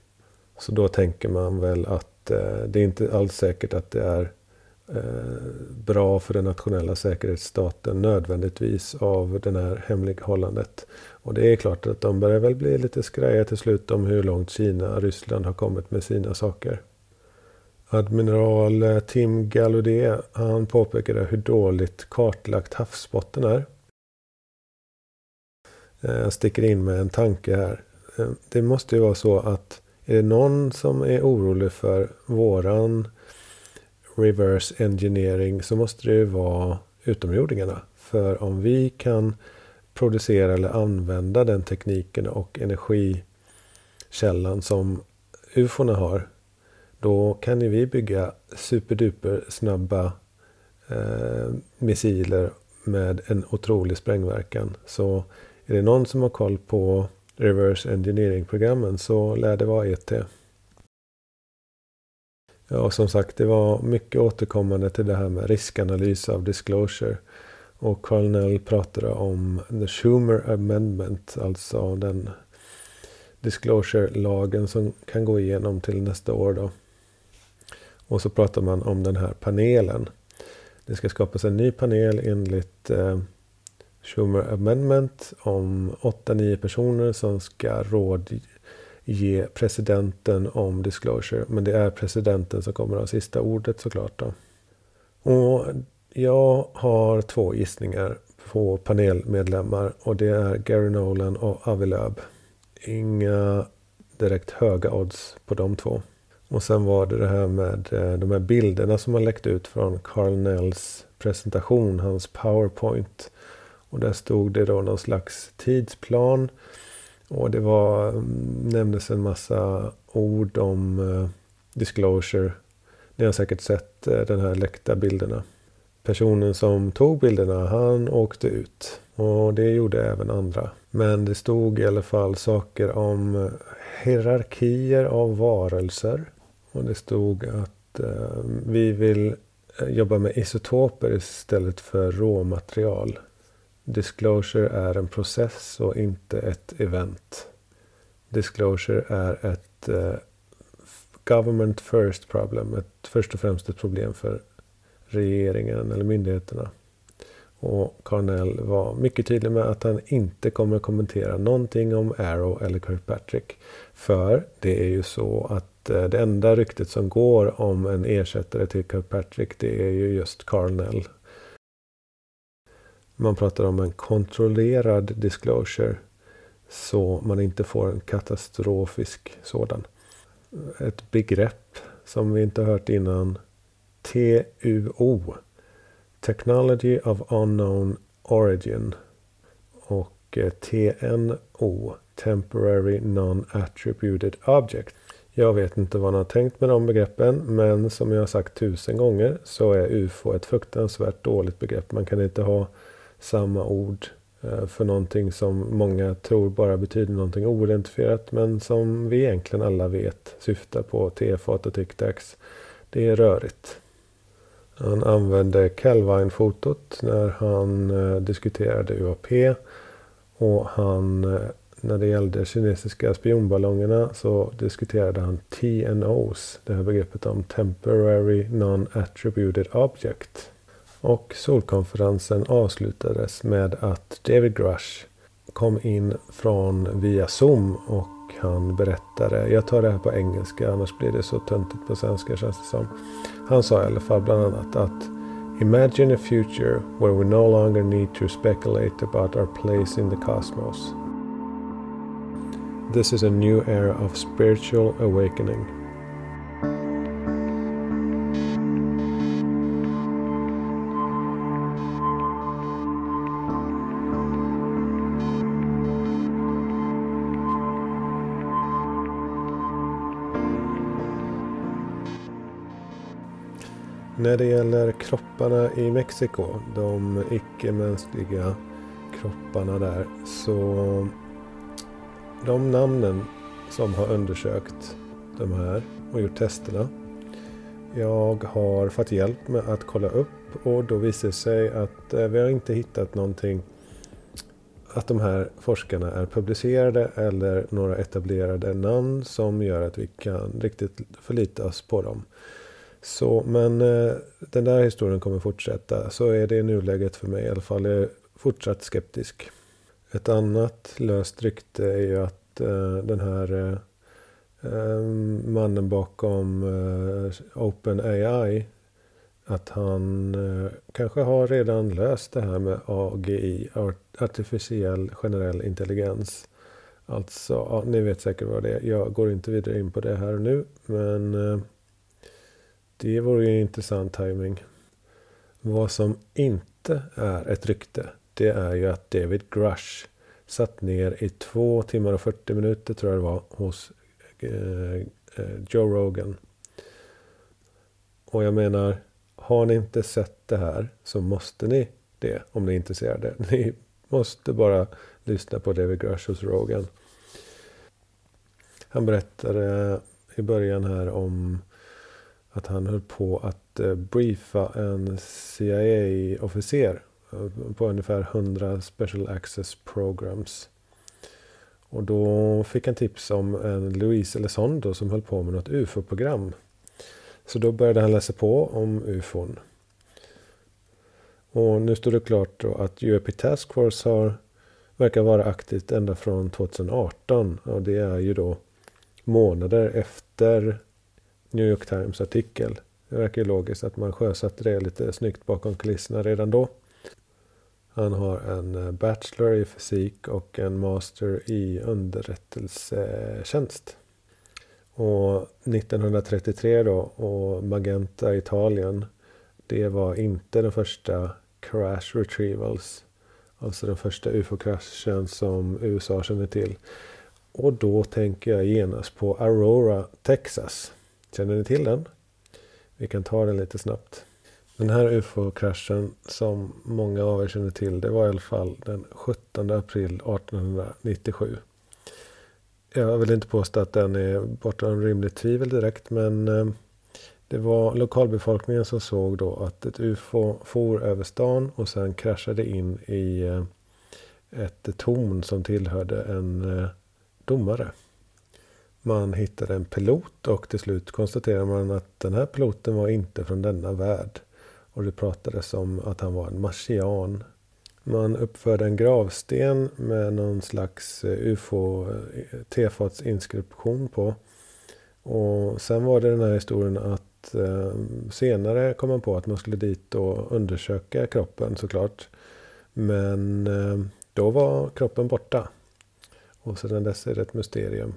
Så då tänker man väl att eh, det är inte alls säkert att det är Eh, bra för den nationella säkerhetsstaten nödvändigtvis av det här hemlighållandet. Och det är klart att de börjar väl bli lite skraja till slut om hur långt Kina och Ryssland har kommit med sina saker. Admiral eh, Tim Gallaudet han påpekade hur dåligt kartlagt havsbotten är. Eh, Jag sticker in med en tanke här. Det måste ju vara så att är det någon som är orolig för våran reverse engineering så måste det ju vara utomjordingarna. För om vi kan producera eller använda den tekniken och energikällan som ufona har då kan ju vi bygga superduper snabba eh, missiler med en otrolig sprängverkan. Så är det någon som har koll på reverse engineering-programmen så lär det vara ET. Ja, som sagt, det var mycket återkommande till det här med riskanalys av disclosure. Och Carl pratade om the Schumer Amendment, alltså den disclosure-lagen som kan gå igenom till nästa år. Då. Och så pratar man om den här panelen. Det ska skapas en ny panel enligt eh, Schumer Amendment om 8-9 personer som ska ge presidenten om disclosure. Men det är presidenten som kommer att ha sista ordet såklart. Då. Och jag har två gissningar på panelmedlemmar och det är Gary Nolan och Avi Lööb. Inga direkt höga odds på de två. Och sen var det det här med eh, de här bilderna som har läckt ut från Carl Nells presentation, hans powerpoint. Och där stod det då någon slags tidsplan. Och det var, mm, nämndes en massa ord om uh, disclosure. Ni har säkert sett uh, den här läckta bilderna. Personen som tog bilderna, han åkte ut. Och det gjorde även andra. Men det stod i alla fall saker om eh, hierarkier av varelser. Och det stod att uh, vi vill jobba med isotoper istället för råmaterial. Disclosure är en process och inte ett event. Disclosure är ett eh, government first problem. Ett, först och främst ett problem för regeringen eller myndigheterna. Och Carnell var mycket tydlig med att han inte kommer kommentera någonting om Arrow eller Kirkpatrick. För det är ju så att eh, det enda ryktet som går om en ersättare till Kirkpatrick det är ju just Carnell man pratar om en kontrollerad disclosure. Så man inte får en katastrofisk sådan. Ett begrepp som vi inte hört innan. TUO. Technology of Unknown Origin. Och eh, TNO. Temporary Non-Attributed Object. Jag vet inte vad han har tänkt med de begreppen. Men som jag har sagt tusen gånger så är UFO ett fruktansvärt dåligt begrepp. Man kan inte ha samma ord eh, för någonting som många tror bara betyder någonting oidentifierat men som vi egentligen alla vet syftar på tefat och tic-tacs. Det är rörigt. Han använde Calvine-fotot när han eh, diskuterade UAP och han eh, när det gällde kinesiska spionballongerna så diskuterade han TNOs, det här begreppet om Temporary Non-Attributed Object. Och solkonferensen avslutades med att David Grush kom in från via Zoom och han berättade, jag tar det här på engelska annars blir det så töntigt på svenska känns det som. Han sa i alla fall bland annat att Imagine a future where we no longer need to speculate about our place in the cosmos. This is a new era of spiritual awakening. Det gäller kropparna i Mexiko, de icke-mänskliga kropparna där, så de namnen som har undersökt de här och gjort testerna. Jag har fått hjälp med att kolla upp och då visar det sig att eh, vi har inte hittat någonting att de här forskarna är publicerade eller några etablerade namn som gör att vi kan riktigt förlita oss på dem. Så, men eh, den där historien kommer fortsätta. Så är det i nuläget för mig i alla fall. Jag är fortsatt skeptisk. Ett annat löst rykte är ju att eh, den här eh, eh, mannen bakom eh, OpenAI att han eh, kanske har redan löst det här med AGI, artificiell generell intelligens. Alltså, ja, ni vet säkert vad det är. Jag går inte vidare in på det här och nu. Men eh, det vore ju intressant timing. Vad som inte är ett rykte, det är ju att David Grush satt ner i två timmar och 40 minuter tror jag det var hos eh, eh, Joe Rogan. Och jag menar, har ni inte sett det här så måste ni det om ni är intresserade. Ni måste bara lyssna på David Grush hos Rogan. Han berättade i början här om att han höll på att eh, briefa en CIA-officer eh, på ungefär 100 Special Access Programs. Och då fick han tips om en Louise Elizondo som höll på med något UFO-program. Så då började han läsa på om UFOn. Och nu står det klart då att UAP Task Force har, verkar vara aktivt ända från 2018. Och det är ju då månader efter New York Times artikel. Det verkar ju logiskt att man sjösatte det lite snyggt bakom kulisserna redan då. Han har en eh, Bachelor i fysik och en Master i underrättelsetjänst. Och 1933 då och Magenta Italien. Det var inte den första crash retrievals. Alltså den första ufo-kraschen som USA känner till. Och då tänker jag genast på Aurora, Texas. Känner ni till den? Vi kan ta den lite snabbt. Den här ufo-kraschen som många av er känner till. Det var i alla fall den 17 april 1897. Jag vill inte påstå att den är bortom rimligt tvivel direkt. Men eh, det var lokalbefolkningen som såg då att ett ufo for över stan och sen kraschade in i eh, ett torn som tillhörde en eh, domare. Man hittade en pilot och till slut konstaterade man att den här piloten var inte från denna värld. Och det pratades om att han var en marsian. Man uppförde en gravsten med någon slags eh, ufo eh, tefatsinskription på. Och sen var det den här historien att eh, senare kom man på att man skulle dit och undersöka kroppen såklart. Men eh, då var kroppen borta. Och sedan dess är det ett mysterium.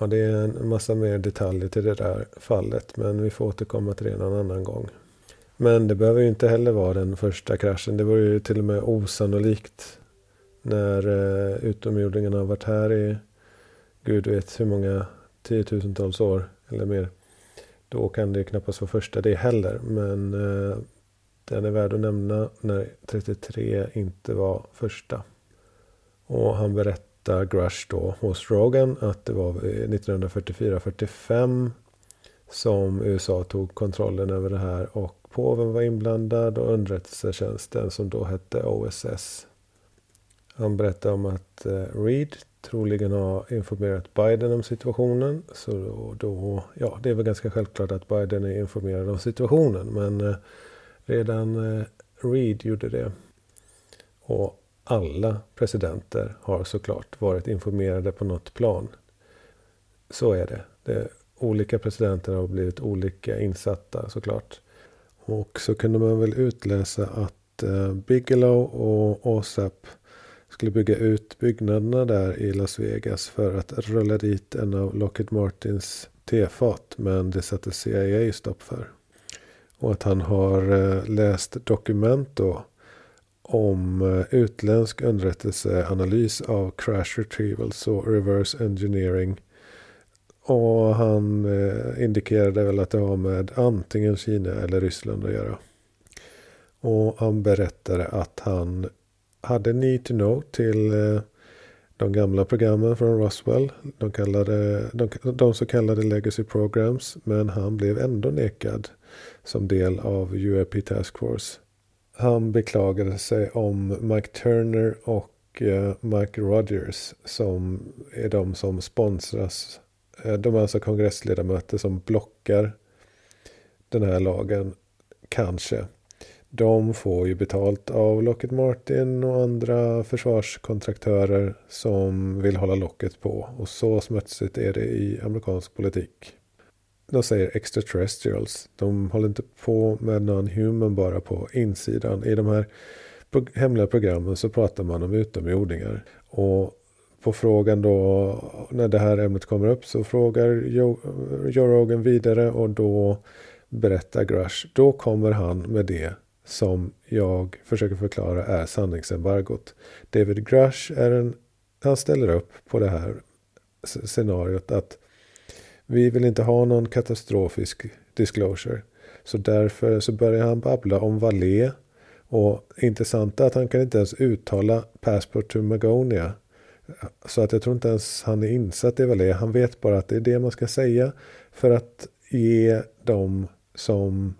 Ja, det är en massa mer detaljer till det där fallet. Men vi får återkomma till det någon annan gång. Men det behöver ju inte heller vara den första kraschen. Det vore ju till och med osannolikt. När eh, utomjordingarna har varit här i Gud vet hur många tiotusentals år eller mer. Då kan det knappast vara första det heller. Men eh, den är värd att nämna när 33 inte var första. Och han berättar berättar Grush då hos Rogan att det var 1944-45 som USA tog kontrollen över det här och påven var inblandad och underrättelsetjänsten som då hette OSS. Han berättar om att Reid Reed troligen har informerat Biden om situationen. Så då, då, ja, det är väl ganska självklart att Biden är informerad om situationen. Men eh, redan eh, Reed gjorde det. Och alla presidenter har såklart varit informerade på något plan. Så är det. det olika presidenter har blivit olika insatta såklart. Och så kunde man väl utläsa att eh, Bigelow och ASAP skulle bygga ut byggnaderna där i Las Vegas för att rulla dit en av Lockheed Martins tefat. Men det satte CIA stopp för. Och att han har eh, läst dokument då om eh, utländsk underrättelseanalys av crash retrievals och reverse engineering. Och han eh, indikerade väl att det har med antingen Kina eller Ryssland att göra. Och han berättade att han hade need to know till eh, de gamla programmen från Roswell. De, kallade, de, de så kallade legacy programs. Men han blev ändå nekad som del av UAP Task Force. Han beklagade sig om Mike Turner och eh, Mike Rogers som är de som sponsras. Eh, de är alltså kongressledamöter som blockar den här lagen. Kanske. De får ju betalt av Lockheed Martin och andra försvarskontraktörer som vill hålla locket på. Och så smutsigt är det i amerikansk politik de säger extraterrestrials. De håller inte på med non-human bara på insidan. I de här hemliga programmen så pratar man om utomjordingar. Och på frågan då när det här ämnet kommer upp så frågar Joe, Joe Rogan vidare och då berättar Grush. Då kommer han med det som jag försöker förklara är sanningsembargot. David Grush är en, han ställer upp på det här scenariot att vi vill inte ha någon katastrofisk disclosure. Så därför så börjar han babbla om Valé. Och intressant är att han kan inte ens uttala Passport to Magonia. Så att jag tror inte ens han är insatt i Valé. Han vet bara att det är det man ska säga för att ge dem som,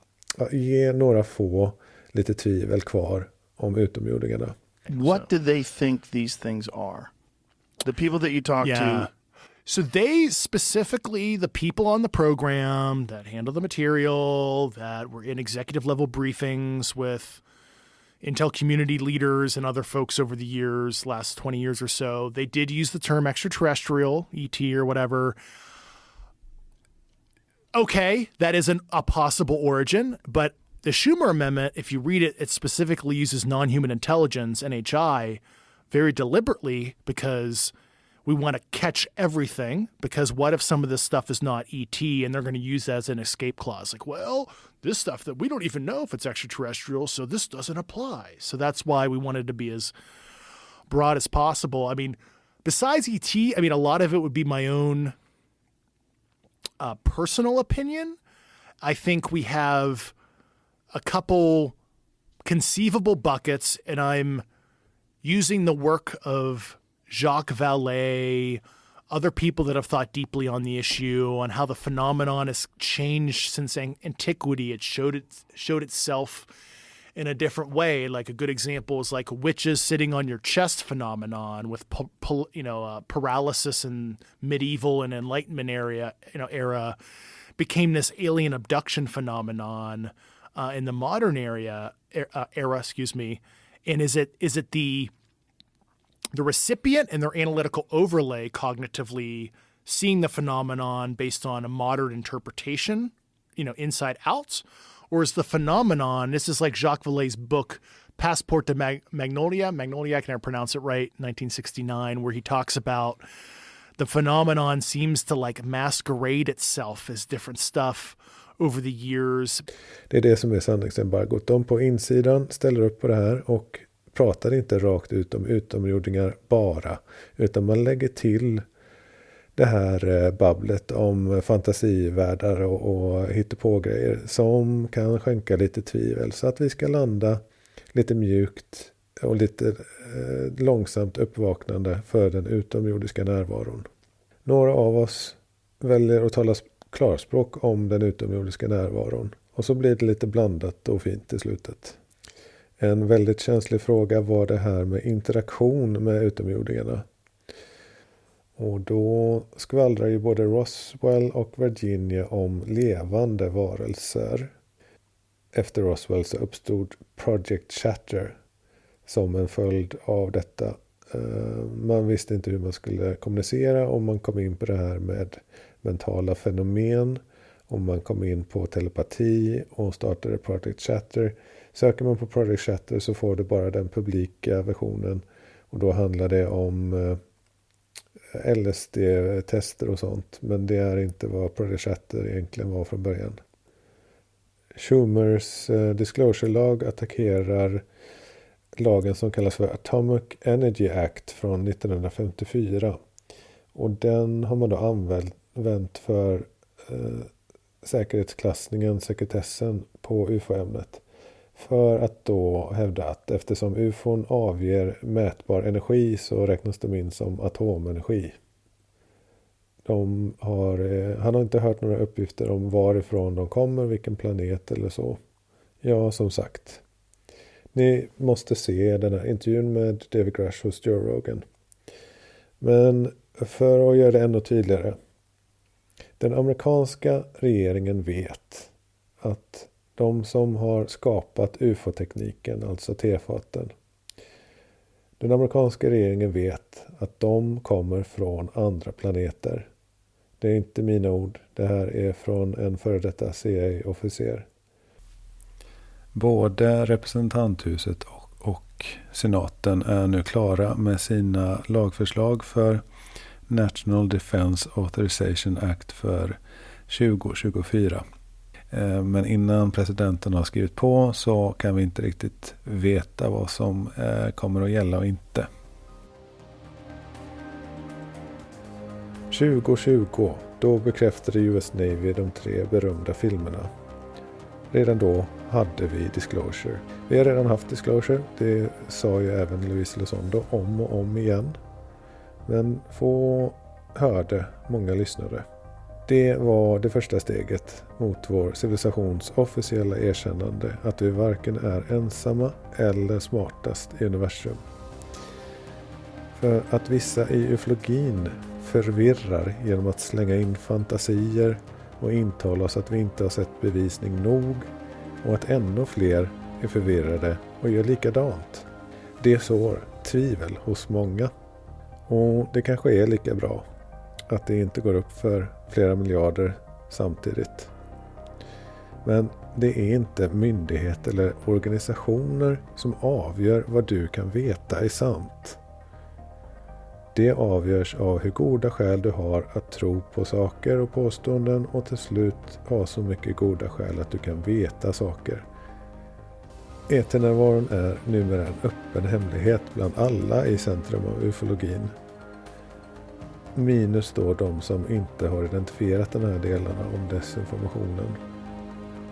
ge några få lite tvivel kvar om utomjordingarna. What do they think these things are? The people that you talk Yeah. to. So they specifically, the people on the program that handle the material, that were in executive level briefings with Intel community leaders and other folks over the years, last 20 years or so, they did use the term extraterrestrial, ET or whatever. Okay, that is an, a possible origin, but the Schumer Amendment, if you read it, it specifically uses non human intelligence, NHI, very deliberately because we want to catch everything. Because what if some of this stuff is not ET and they're going to use that as an escape clause? Like, well, this stuff that we don't even know if it's extraterrestrial, so this doesn't apply. So that's why we wanted to be as broad as possible. I mean, besides ET, I mean, a lot of it would be my own uh, personal opinion. I think we have a couple conceivable buckets, and I'm using the work of Jacques Vallée, other people that have thought deeply on the issue, on how the phenomenon has changed since antiquity. It showed it showed itself in a different way. Like a good example is like witches sitting on your chest phenomenon with you know uh, paralysis in medieval and Enlightenment area you know era became this alien abduction phenomenon uh, in the modern area er- uh, era. Excuse me. And is it is it the the recipient and their analytical overlay cognitively seeing the phenomenon based on a modern interpretation, you know, inside out? Or is the phenomenon, this is like Jacques Vallée's book, Passport to Mag- Magnolia, Magnolia, I can never pronounce it right, 1969, where he talks about the phenomenon seems to like masquerade itself as different stuff over the years. Det är det som är sanningsembargot. De på insidan ställer upp på det här och pratar inte rakt ut om utomjordingar bara. Utan man lägger till det här eh, babblet om fantasivärldar och, och hittepågrejer som kan skänka lite tvivel. Så att vi ska landa lite mjukt och lite eh, långsamt uppvaknande för den utomjordiska närvaron. Några av oss väljer att tala klarspråk om den utomjordiska närvaron. Och så blir det lite blandat och fint i slutet. En väldigt känslig fråga var det här med interaktion med utomjordingarna. Och då skvallrar ju både Roswell och Virginia om levande varelser. Efter Roswell så uppstod Project Chatter som en följd av detta. Eh, man visste inte hur man skulle kommunicera och man kom in på det här med mentala fenomen. Och man kom in på telepati och startade Project Chatter. Söker man på Project Chatter så får du bara den publika versionen. Och då handlar det om eh, LSD-tester och sånt. Men det är inte vad Project Chatter egentligen var från början. Schumers eh, disclosure-lag attackerar lagen som kallas för Atomic Energy Act från 1954. Och den har man då använt för eh, säkerhetsklassningen, sekretessen på ufo-ämnet. För att då hävda att eftersom ufon avger mätbar energi så räknas de in som atomenergi. De har, eh, han har inte hört några uppgifter om varifrån de kommer, vilken planet eller så. Ja, som sagt. Ni måste se den här intervjun med David Grush hos Joe Rogan. Men för att göra det ännu tydligare. Den amerikanska regeringen vet att de som har skapat ufo-tekniken, alltså tefaten. Den amerikanska regeringen vet att de kommer från andra planeter. Det är inte mina ord. Det här är från en före detta CIA-officer. Både representanthuset och, och senaten är nu klara med sina lagförslag för National Defense Authorization Act för 2024. Eh, men innan presidenten har skrivit på så kan vi inte riktigt veta vad som eh, kommer att gälla och inte. 2020, då bekräftade US Navy de tre berömda filmerna. redan då hade vi disclosure. Vi har redan haft disclosure, det sa ju även Louise Losondo om och om igen. Men få hörde många lyssnare. Det var det första steget mot vår civilisations officiella erkännande att vi varken är ensamma eller smartast i universum. För att vissa i ufologin förvirrar genom att slänga in fantasier och intala oss att vi inte har sett bevisning nog och att ännu fler är förvirrade och gör likadant. Det sår tvivel hos många. Och det kanske är lika bra att det inte går upp för flera miljarder samtidigt. Men det är inte myndigheter eller organisationer som avgör vad du kan veta är sant. Det avgörs av hur goda skäl du har att tro på saker och påståenden och till slut ha så mycket goda skäl att du kan veta saker. Eternärvaron är numera en öppen hemlighet bland alla i centrum av ufologin. Minus då de som inte har identifierat de här delarna om desinformationen.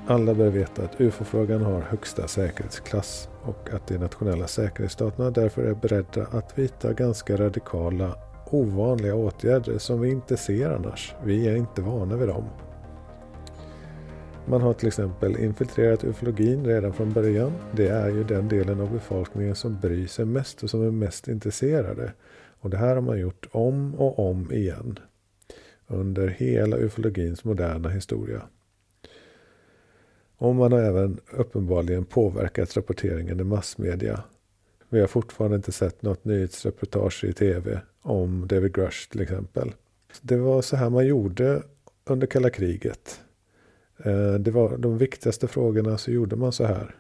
Alla bör veta att UFO-frågan har högsta säkerhetsklass och att de nationella säkerhetsstaterna därför är beredda att vidta ganska radikala, ovanliga åtgärder som vi inte ser annars. Vi är inte vana vid dem. Man har till exempel infiltrerat ufologin redan från början. Det är ju den delen av befolkningen som bryr sig mest och som är mest intresserade. Och det här har man gjort om och om igen. Under hela ufologins moderna historia. Och man har även uppenbarligen påverkat rapporteringen i massmedia. Vi har fortfarande inte sett något nyhetsreportage i tv om David Grush till exempel. Det var så här man gjorde under kalla kriget. Eh, det var de viktigaste frågorna så gjorde man så här.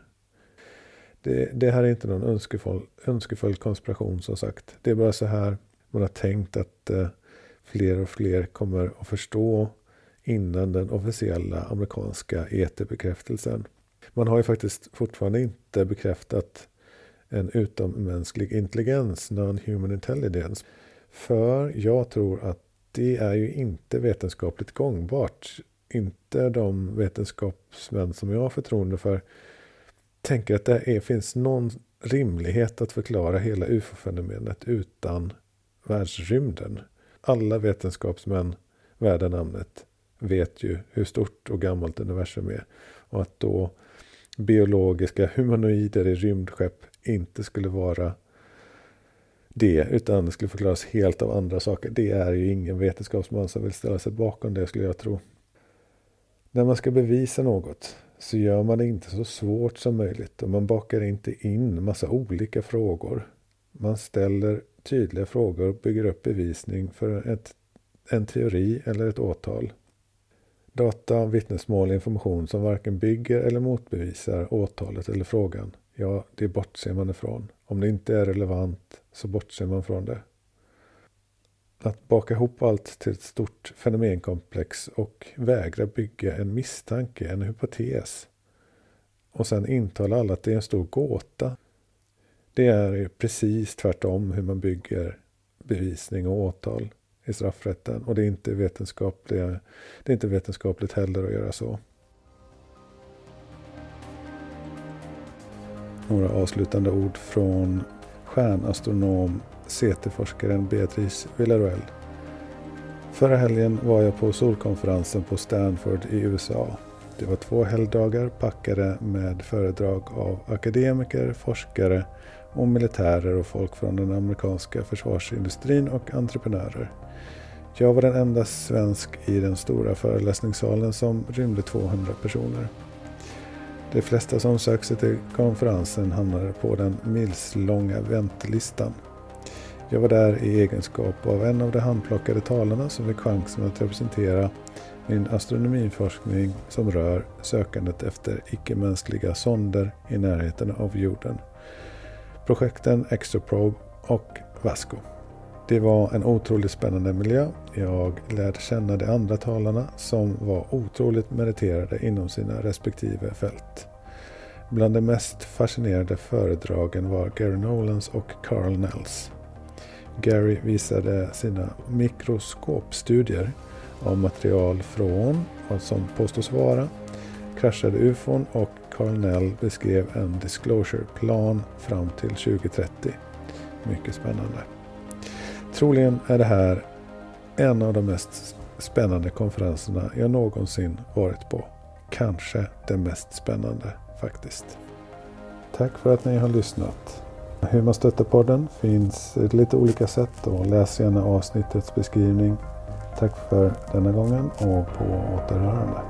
Det, det här är inte någon önskefull, önskefull konspiration som sagt. Det är bara så här man har tänkt att eh, fler och fler kommer att förstå innan den officiella amerikanska ET-bekräftelsen. Man har ju faktiskt fortfarande inte bekräftat en utommänsklig intelligens, non-human intelligence. För jag tror att det är ju inte vetenskapligt gångbart. Inte de vetenskapsmän som jag har förtroende för tänker att det är, finns någon rimlighet att förklara hela ufo-fenomenet utan världsrymden. Alla vetenskapsmän värda namnet vet ju hur stort och gammalt universum är. Och att då biologiska humanoider i rymdskepp inte skulle vara det, utan det skulle förklaras helt av andra saker. Det är ju ingen vetenskapsman som vill ställa sig bakom det skulle jag tro. När man ska bevisa något så gör man det inte så svårt som möjligt och man bakar inte in massa olika frågor. Man ställer tydliga frågor och bygger upp bevisning för ett, en teori eller ett åtal. Data, vittnesmål, information som varken bygger eller motbevisar åtalet eller frågan, ja, det bortser man ifrån. Om det inte är relevant så bortser man från det. Att baka ihop allt till ett stort fenomenkomplex och vägra bygga en misstanke, en hypotes och sen intala alla att det är en stor gåta. Det är precis tvärtom hur man bygger bevisning och åtal i straffrätten. Och det är inte, vetenskapligt, det är inte vetenskapligt heller att göra så. Några avslutande ord från stjärnastronom CT-forskaren Beatrice Villaruel. Förra helgen var jag på solkonferensen på Stanford i USA. Det var två helgdagar packade med föredrag av akademiker, forskare och militärer och folk från den amerikanska försvarsindustrin och entreprenörer. Jag var den enda svensk i den stora föreläsningssalen som rymde 200 personer. De flesta som sökte sig till konferensen hamnade på den milslånga väntelistan. Jag var där i egenskap av en av de handplockade talarna som fick chansen att representera min astronomiforskning som rör sökandet efter icke-mänskliga sonder i närheten av jorden. Projekten Exoprobe och Vasco. Det var en otroligt spännande miljö. Jag lärde känna de andra talarna som var otroligt meriterade inom sina respektive fält. Bland de mest fascinerande föredragen var Gary Nolans och Carl Nells. Gary visade sina mikroskopstudier av material från vad som påstås vara kraschade ufon och Carnell beskrev en disclosure-plan fram till 2030. Mycket spännande. Troligen är det här en av de mest spännande konferenserna jag någonsin varit på. Kanske den mest spännande faktiskt. Tack för att ni har lyssnat. Hur man stöttar podden finns lite olika sätt och läs gärna avsnittets beskrivning. Tack för denna gången och på återhörande.